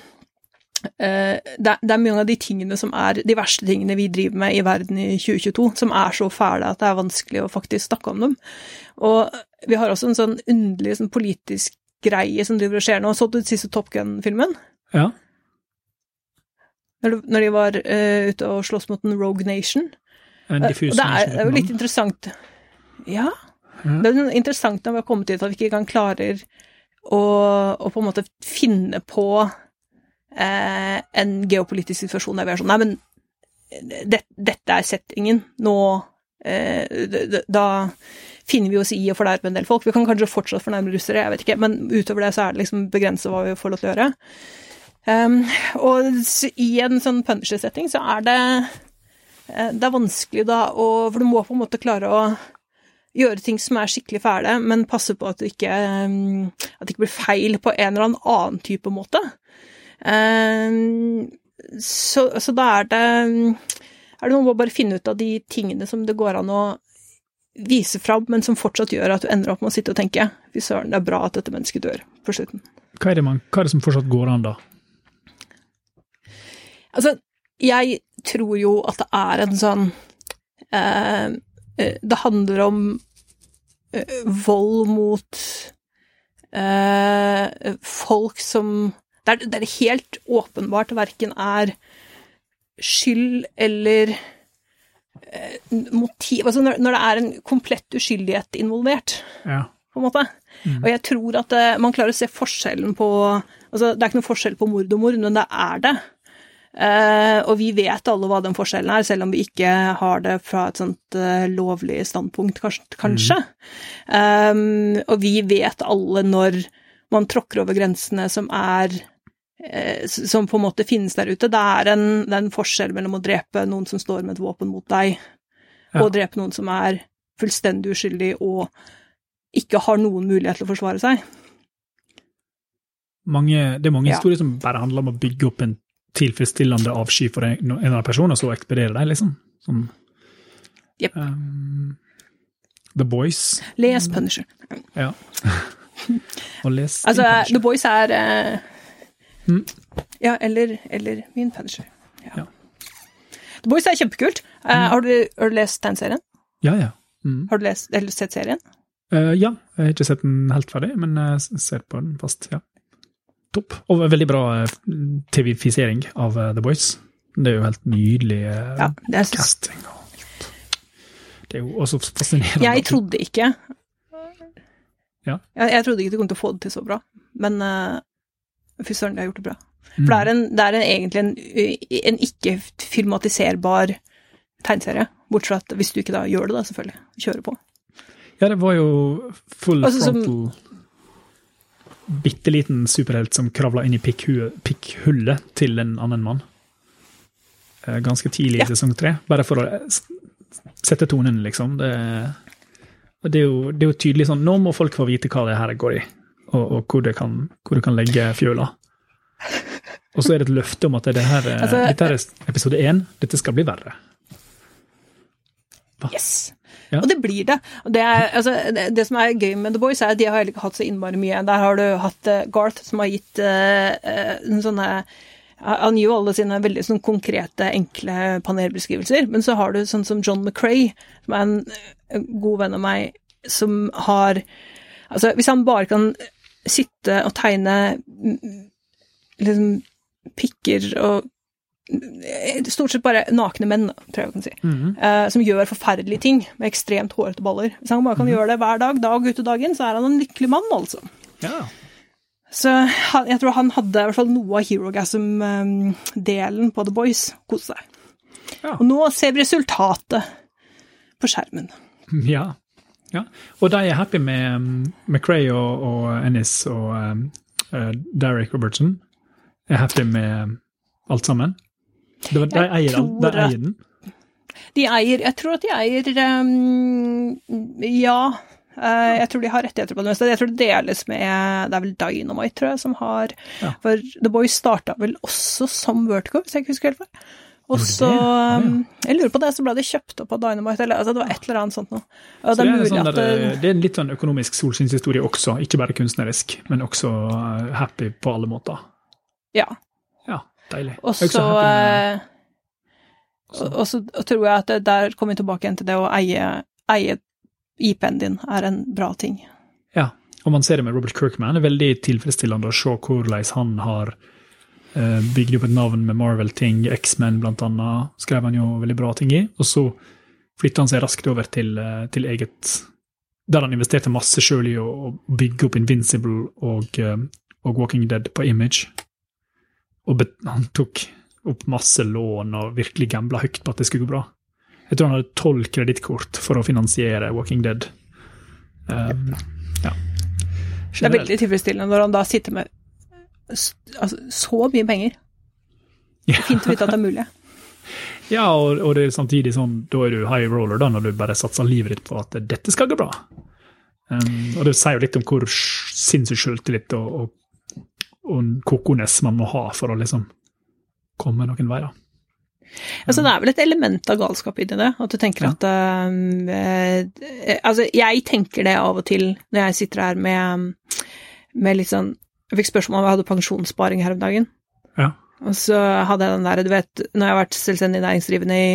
Uh, det, er, det er mange av de tingene som er de verste tingene vi driver med i verden i 2022, som er så fæle at det er vanskelig å faktisk snakke om dem. Og vi har også en sånn underlig sånn politisk greie som driver og skjer nå. Så du den siste Top Gun-filmen? Ja. Når, de- var uh, ute og slåss mot en Rogue Nation? En Eh, diffus og det er, det er jo litt interessant Ja. Ja. Det er jo interessant når vi har kommet dit at vi ikke klarer å, å på en måte finne på uh, en geopolitisk situasjon der vi er sånn Nei, men det, dette er settingen. Nå Da finner vi oss i å fornærme en del folk. Vi kan kanskje fortsatt fornærme russere, jeg vet ikke, men utover det så er det liksom begrenset hva vi får lov til å gjøre. Um, og i en sånn Punisher-setting så er det eh, Det er vanskelig da å For du må på en måte klare å gjøre ting som er skikkelig fæle, men passe på at det ikke, um, at det ikke blir feil på en eller annen type måte. Um, så, så da er det er det noe med å bare finne ut av de tingene som det går an å vise fram, men som fortsatt gjør at du ender opp med å sitte og tenke fy søren, det er bra at dette mennesket dør på slutten. Hva er, det man, hva er det som fortsatt går an, da? Altså, jeg tror jo at det er en sånn eh, eh, Det handler om eh, vold mot eh, folk som der, der det helt åpenbart verken er skyld eller eh, motiv Altså når, når det er en komplett uskyldighet involvert Ja. på en måte. Og jeg tror at eh, man klarer å se forskjellen på Altså, det er ikke noen forskjell på mord og mord, men det er det. Eh, og vi vet alle hva den forskjellen er, selv om vi ikke har det fra et sånt eh, lovlig standpunkt, kanskje. Mm. Um, og vi vet alle når man tråkker over grensene som er som på en måte finnes der ute. Det er, en, det er en forskjell mellom å drepe noen som står med et våpen mot deg, og drepe noen som er fullstendig uskyldig og ikke har noen mulighet til å forsvare seg. Mange, det er mange Ja. historier som bare handler om å bygge opp en tilfredsstillende avsky for en, en eller annen person, og så ekspedere dem, liksom. Sånn. Yep. Um, The Boys. Les Punisher. Ja. [LAUGHS] og les Altså, Punisher. The Boys er uh, Mm. Ja, eller, eller min Punisher. Ja. Ja. The Boys er kjempekult. Eh, har, du, har du lest tegneserien? Ja, ja. Mm. Har du lest, eller sett serien? Uh, ja, jeg har ikke sett den helt ferdig, men jeg ser på den fast, ja. Topp. Og veldig bra eh, TV-fisering av eh, The Boys. Det er jo helt nydelig eh, Ja, det er, casting. Det er jo også fascinerende. jeg trodde ikke Ja. jeg, jeg trodde ikke de kom til å få det til så bra, men uh, fy søren, de har gjort det bra. For det er, en, det er en, egentlig en, en ikke-filmatiserbar tegneserie, bortsett fra at hvis du ikke da gjør det, da, selvfølgelig. Kjører på. Ja, det var jo full Altså, som- frontal Bitte liten superhelt som kravla inn i pikkhullet til en annen mann. Eh, Ganske tidlig Ja. i sesong tre, bare for å eh, sette tonen, liksom. Det, det, er jo, det er jo tydelig sånn Nå må folk få vite hva det her går i, og, og hvor, det kan, hvor det kan legge fjøla. Og så er det et løfte om at det her, er- Altså- dette er episode én, dette skal bli verre. Yes. Ja. Og det blir det. Det, er, altså, det, det som er gøy med The Boys, er at de har heller ikke hatt så innmari mye. Der har du hatt eh, Garth, som har gitt uh, en sånne Han gir jo alle sine veldig sånn konkrete, enkle panelbeskrivelser, men så har du sånn som John McRae, som er en, god venn av meg, som har Altså, hvis han bare kan sitte og tegne mm, liksom pikker og Stort sett bare nakne menn, tror jeg jeg kan si Mhm. eh, som gjør forferdelige ting med ekstremt hårete baller. Hvis han bare kan gjøre det hver dag, dag ut og dag inn, så er han en lykkelig mann, altså. Ja. Så han, jeg tror han hadde i hvert fall noe av Herogasm-delen på The Boys. Kose seg. Ja. Og nå ser vi resultatet på skjermen. Ja. ja. Og de er happy med um, McRae og, og Ennis og um, uh, Derek Robertson. Er happy med alt sammen. Det de, eier, de eier den. De eier Jeg tror at de eier um, Ja. Uh, jeg tror de har rettigheter på det meste. Jeg tror det deles med Det er vel Dynamite, tror jeg, som har Ja. For The Boys starta vel også som Vertigo, hvis jeg ikke husker helt feil. Og så? Ja, ja. um, Jeg lurer på det, så ble det kjøpt opp av Dynamite, eller altså, det var et eller annet sånt noe. Så det er sånn der, det, det er en litt sånn økonomisk solskinnshistorie også, ikke bare kunstnerisk, men også uh, happy på alle måter. Ja. Deilig. Og Jeg er så eh, og og så tror jeg at det, der kommer vi tilbake igjen til det å eie, eie IP-en din er en bra ting. Ja, og man ser det med Robert Kirkman. Det er veldig tilfredsstillende å se hvordan han har eh, bygd opp et navn med Marvel-ting. X-Men, blant annet, skrev han jo veldig bra ting i. Og så flytta han seg raskt over til, eh, til eget Der han investerte masse sjøl i å, bygge opp Invincible og, eh, og Walking Dead på Image. Og han tok opp masse lån og virkelig gambla høyt på at det skulle gå bra. Jeg tror han hadde tolv kredittkort for å finansiere Walking Dead. Um, ja. Det er veldig tilfredsstillende når han da sitter med altså, så mye penger. Det er fint å vite at det er mulig. [LAUGHS] Ja, og, og det er samtidig sånn, da er du high roller da, når du bare satser livet ditt på at dette skal gå bra. Um, og det sier jo litt om hvor sinnssykt sjøltillit og, og, og kokones man må ha for å liksom komme noen vei. Altså, det er vel et element av galskap inni det, at du tenker Ja. at eh, Altså, jeg tenker det av og til når jeg sitter her med, med litt sånn Jeg fikk spørsmål om jeg hadde pensjonssparing her om dagen. Ja. Og så hadde jeg den der, du vet, når jeg har vært selvstendig næringsdrivende i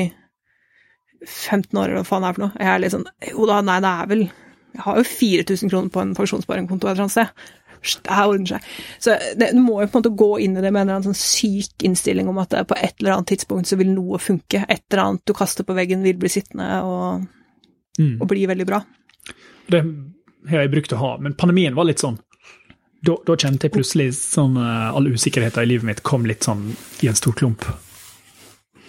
15 år, eller hva faen det er for noe, jeg er litt sånn Jo da, nei, det er vel Jeg har jo 4000 kroner på en pensjonssparingkonto et eller annet sted. Det ordner seg. Så det, du må jo på en måte gå inn i det med en eller annen sånn syk innstilling om at det på et eller annet tidspunkt så vil noe funke. Et eller annet du kaster på veggen vil bli sittende og, Mm. og bli veldig bra. Det har jeg brukt å ha, men pandemien var litt sånn Da, da kjente jeg plutselig sånn eh, All usikkerheten i livet mitt kom litt sånn i en stor klump.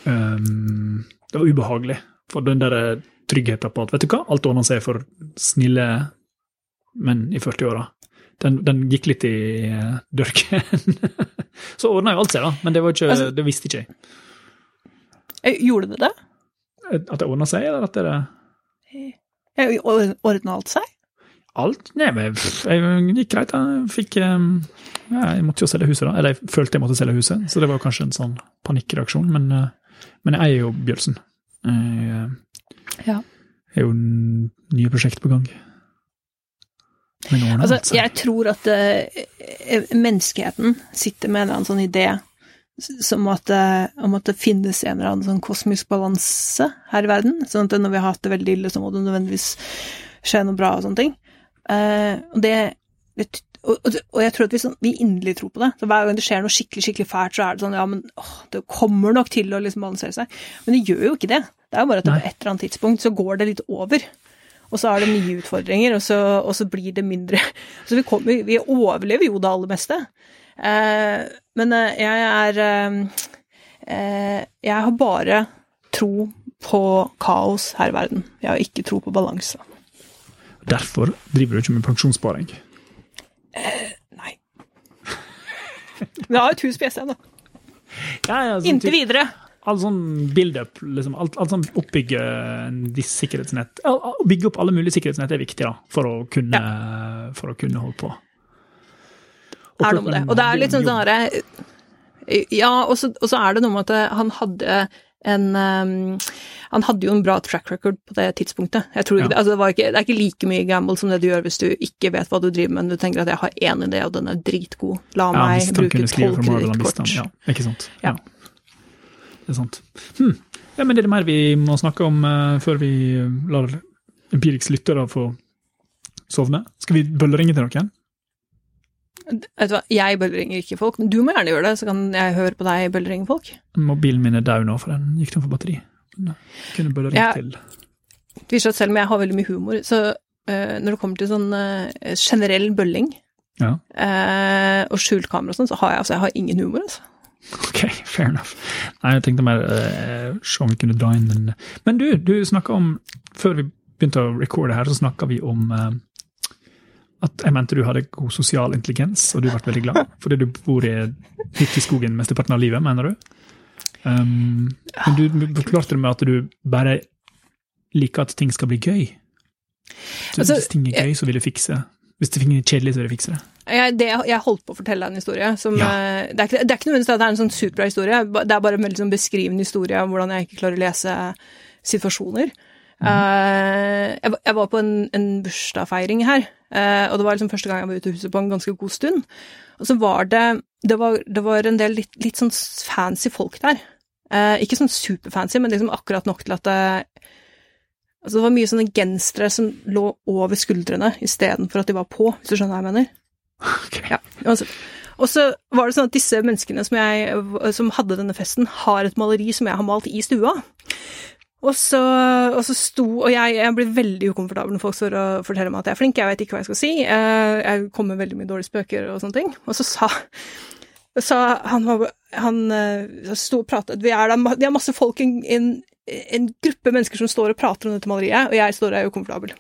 Um, det var ubehagelig. For den der tryggheten på at vet du hva, alt ordner seg for snille menn i 40-åra. Den, den gikk litt i uh, dørken. [LAUGHS] Så ordna jo alt seg, da, men det, var ikke, Altså- det visste ikke jeg. Eh, Gjorde det det? At det ordna seg, eller at det Eh, Ordna alt seg? Alt? Nei, men det jeg gikk greit. Jeg fikk ja, Jeg måtte jo selge huset, da. Eller jeg følte jeg måtte selge huset, så det var kanskje en sånn panikkreaksjon. Men, men jeg eier jo Bjølsen. Jeg Ja. er jo nye prosjekt på gang. Altså, jeg tror at uh, menneskeheten sitter med en eller annen sånn idé som at, uh, om at det finnes en eller annen sånn kosmisk balanse her i verden. Sånn at når vi har hatt det veldig ille, så må det nødvendigvis skje noe bra og sånne ting. Uh, og det og, og jeg tror at vi, sånn, vi inderlig tror på det. Så Hver gang det skjer noe skikkelig skikkelig fælt, så er det sånn ja, men åh, det kommer nok til å liksom balansere seg. Men det gjør jo ikke det. Det er jo bare at på et eller annet tidspunkt så går det litt over. Og så er det nye utfordringer, og så, og så blir det mindre [LAUGHS] Så vi, kommer, vi overlever jo det aller meste. Eh, men eh, jeg er eh, eh, Jeg har bare tro på kaos her i verden. Jeg har ikke tro på balanse. Derfor driver du ikke med pensjonssparing. Nei. [LAUGHS] Men jeg har et hus på Jessheim, da. Ja, ja, sånn Inntil videre. All sånn build-up, liksom, alt, alt sånn oppbygge en sikkerhetsnett. Al- al- Å bygge opp alle mulige sikkerhetsnett er viktig da, for å kunne, for å kunne holde på. er noe med det. Og det er litt sånn sånn herre Ja, og så og så er det noe med at han hadde en um, Han hadde jo en bra track record på det tidspunktet. Jeg tror ikke Ja. det, altså det, var ikke, det er ikke like mye gamble som det du gjør hvis du ikke vet hva du driver med, men du tenker at jeg har én idé, og den er dritgod. La ja, meg bruke tolv kredittkort. Ja, ikke sant. Ja. Ja. Det er sant. Hm. Ja, men det er det mer vi må snakke om uh, før vi lar Empiriks lyttere få sovne. Skal vi bølleringe til noen? Vet du hva, jeg bølleringer ikke folk. men Du må gjerne gjøre det, så kan jeg høre på deg bølleringe folk. Mobilen min er død nå, for den gikk tom for batteri. Men kunne bølleringe Ja. til. Det viser at selv om jeg har veldig mye humor, så uh, når det kommer til sånn uh, generell bølling Ja. uh, og skjult kamera og sånn, så har jeg altså jeg har ingen humor, altså. [LAUGHS] Ok, fair enough. Nei, jeg tenkte mer uh, se om vi kunne dra inn en Men du, du snakka om Før vi begynte å recorde her, så snakka vi om uh, at jeg mente du hadde god sosial intelligens, og du ble veldig glad [LAUGHS] fordi du bor i hytte i skogen mesteparten av livet, mener du? Um, men du forklarte det med at du bare liker at ting skal bli gøy. Så Altså, hvis ting er gøy, så vil du fikse Hvis ting er kjedelig, så vil du fikse det. Jeg, det, jeg holdt på å fortelle deg en historie som Ja. eh, Det er ikke, det er ikke nødvendigvis at det er en sånn superbra historie, det er bare en veldig sånn beskrivende historie om hvordan jeg ikke klarer å lese situasjoner. Eh, jeg, var- jeg var på en, en bursdagsfeiring her, uh, og det var liksom første gang jeg var ute av huset på en ganske god stund. Og så var det Det var, det var en del litt, litt sånn fancy folk der. Uh, ikke sånn superfancy, men liksom akkurat nok til at det Altså, det var mye sånne gensere som lå over skuldrene istedenfor at de var på, hvis du skjønner hva jeg mener. Ok. Ja, altså. Og så var det sånn at disse menneskene som, jeg, som hadde denne festen, har et maleri som jeg har malt i stua. Og så, og så sto Og jeg, jeg blir veldig ukomfortabel når folk står og forteller meg at jeg er flink, jeg vet ikke hva jeg skal si. Eh, Jeg kommer med veldig mye dårlige spøker og sånne ting. Og så sa, sa han Han eh, sto og pratet Vi er der, de er masse folk, en, en, gruppe mennesker som står og prater om dette maleriet, og jeg står der ukomfortabel.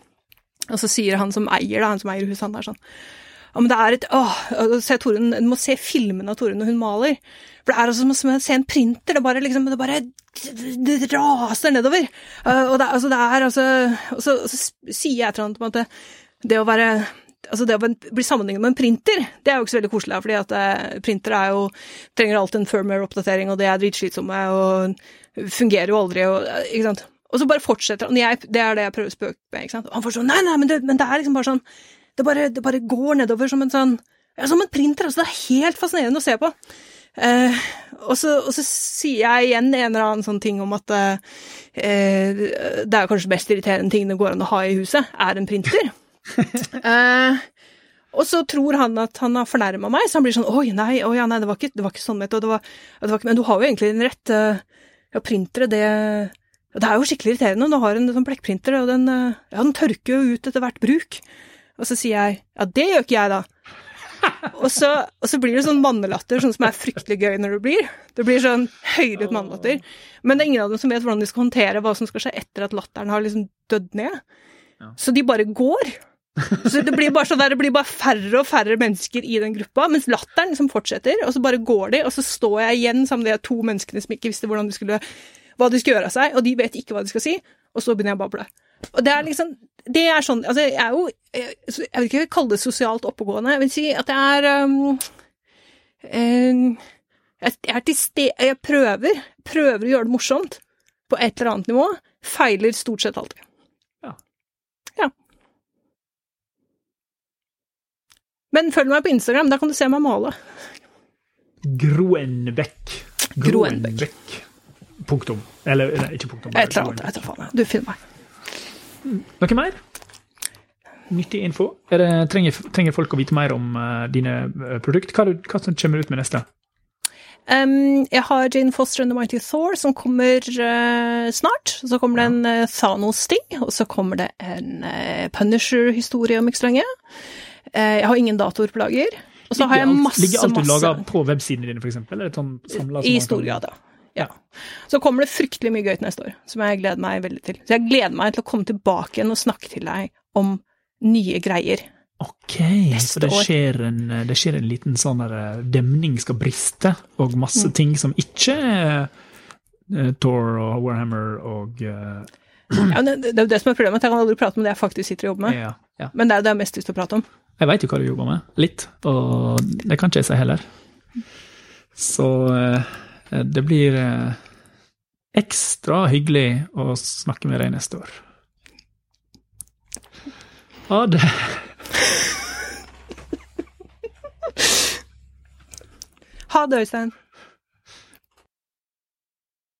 Og så sier han som eier, da, han som eier huset, han der sånn ja, men det er et Åh, se Torunn, Du må se filmen av Torunn når hun maler. For det er altså som å se en printer. Det bare liksom, det bare det raser nedover. Og det, altså, det er altså Og så, så sier jeg til ham at det, det å være Altså det å bli sammenlignet med en printer, det er jo ikke så veldig koselig, fordi at eh, printer er jo trenger alltid en firmware-oppdatering, og det er dritslitsomme, og fungerer jo aldri, og eh, ikke sant. Og så bare fortsetter han. Det er det jeg prøver å spøke med. ikke sant? Og han får sånn Nei, nei, men det, men det er liksom bare sånn det bare, det bare går nedover som en sånn ja, Som en printer. altså Det er helt fascinerende å se på. Uh, og, så, og så sier jeg igjen en eller annen sånn ting om at uh, det er kanskje best irriterende ting det går an å ha i huset, er en printer. [LAUGHS] eh, og så tror han at han har fornærma meg, så han blir sånn Oi, nei, oi, ja, nei det, var ikke, det var ikke sånn ment. Og det var, det var ikke, men du har jo egentlig en rett. eh, ja, printere, det Det er jo skikkelig irriterende. Du har en sånn blekkprinter, og den, eh, ja, den tørker jo ut etter hvert bruk. Og så sier jeg ja, det gjør ikke jeg, da. [LAUGHS] Og så, og så blir det sånn mannelatter, sånn som er fryktelig gøy når det blir. Det blir sånn høylytt mannelatter. Men det er ingen av dem som vet hvordan de skal håndtere hva som skal skje etter at latteren har liksom dødd ned. Så de bare går. [LAUGHS] Så det blir sånn der, det blir bare færre og færre mennesker i den gruppa, mens latteren liksom fortsetter, og så bare går de, og så står jeg igjen sammen med de to menneskene som ikke visste de skulle, hva de skulle gjøre av seg, og de vet ikke hva de skal si, og så begynner jeg å bable. Og det er liksom Det er sånn Altså, jeg er jo Jeg, vil ikke kalle det sosialt oppegående. Jeg vil si at jeg er um, en, jeg, er til stede Jeg prøver. Prøver å gjøre det morsomt på et eller annet nivå. Feiler stort sett alltid. Ja. Ja. Men følg meg på Instagram, da kan du se meg male. Groenbekk. Groenbekk. Punktum. Eller nei, ikke punktum. Et eller annet. Jeg tar faen, du finner meg. Noe mer? Nyttig info? Det, trenger, trenger folk å vite mer om uh, dine produkter? produkt? Hva, hva som kommer ut med neste? Um, jeg har Jane Foster and the Mighty Thor, som kommer uh, snart. Så kommer det en uh, Thanos-ting, og så kommer det en uh, Punisher-historie om ikke så lenge. Eh, jeg har ingen datoer på lager. Og så har jeg masse, ligger alt du lager på websidene dine, f.eks.? Eller sånn I stor grad, ja. ja. Så kommer det fryktelig mye gøy til neste år, som jeg gleder meg veldig til. Så jeg gleder meg til å komme tilbake igjen og snakke til deg om nye greier. Ok, så det skjer, en, det skjer en liten sånn der eh, demning skal briste, og Mm. masse ting som ikke er eh, Thor og Warhammer og uh, Ja, det, det er jo det som er problemet, at jeg kan aldri prate om det jeg faktisk sitter og jobber med. ja, ja. Men det er jo det jeg har mest lyst til å prate om. Jeg veit jo hva du jobber med. Litt. Og det kan ikke jeg si heller. Så eh, det blir eh, ekstra hyggelig å snakke med deg neste år. Ha det. Ha det, Øystein.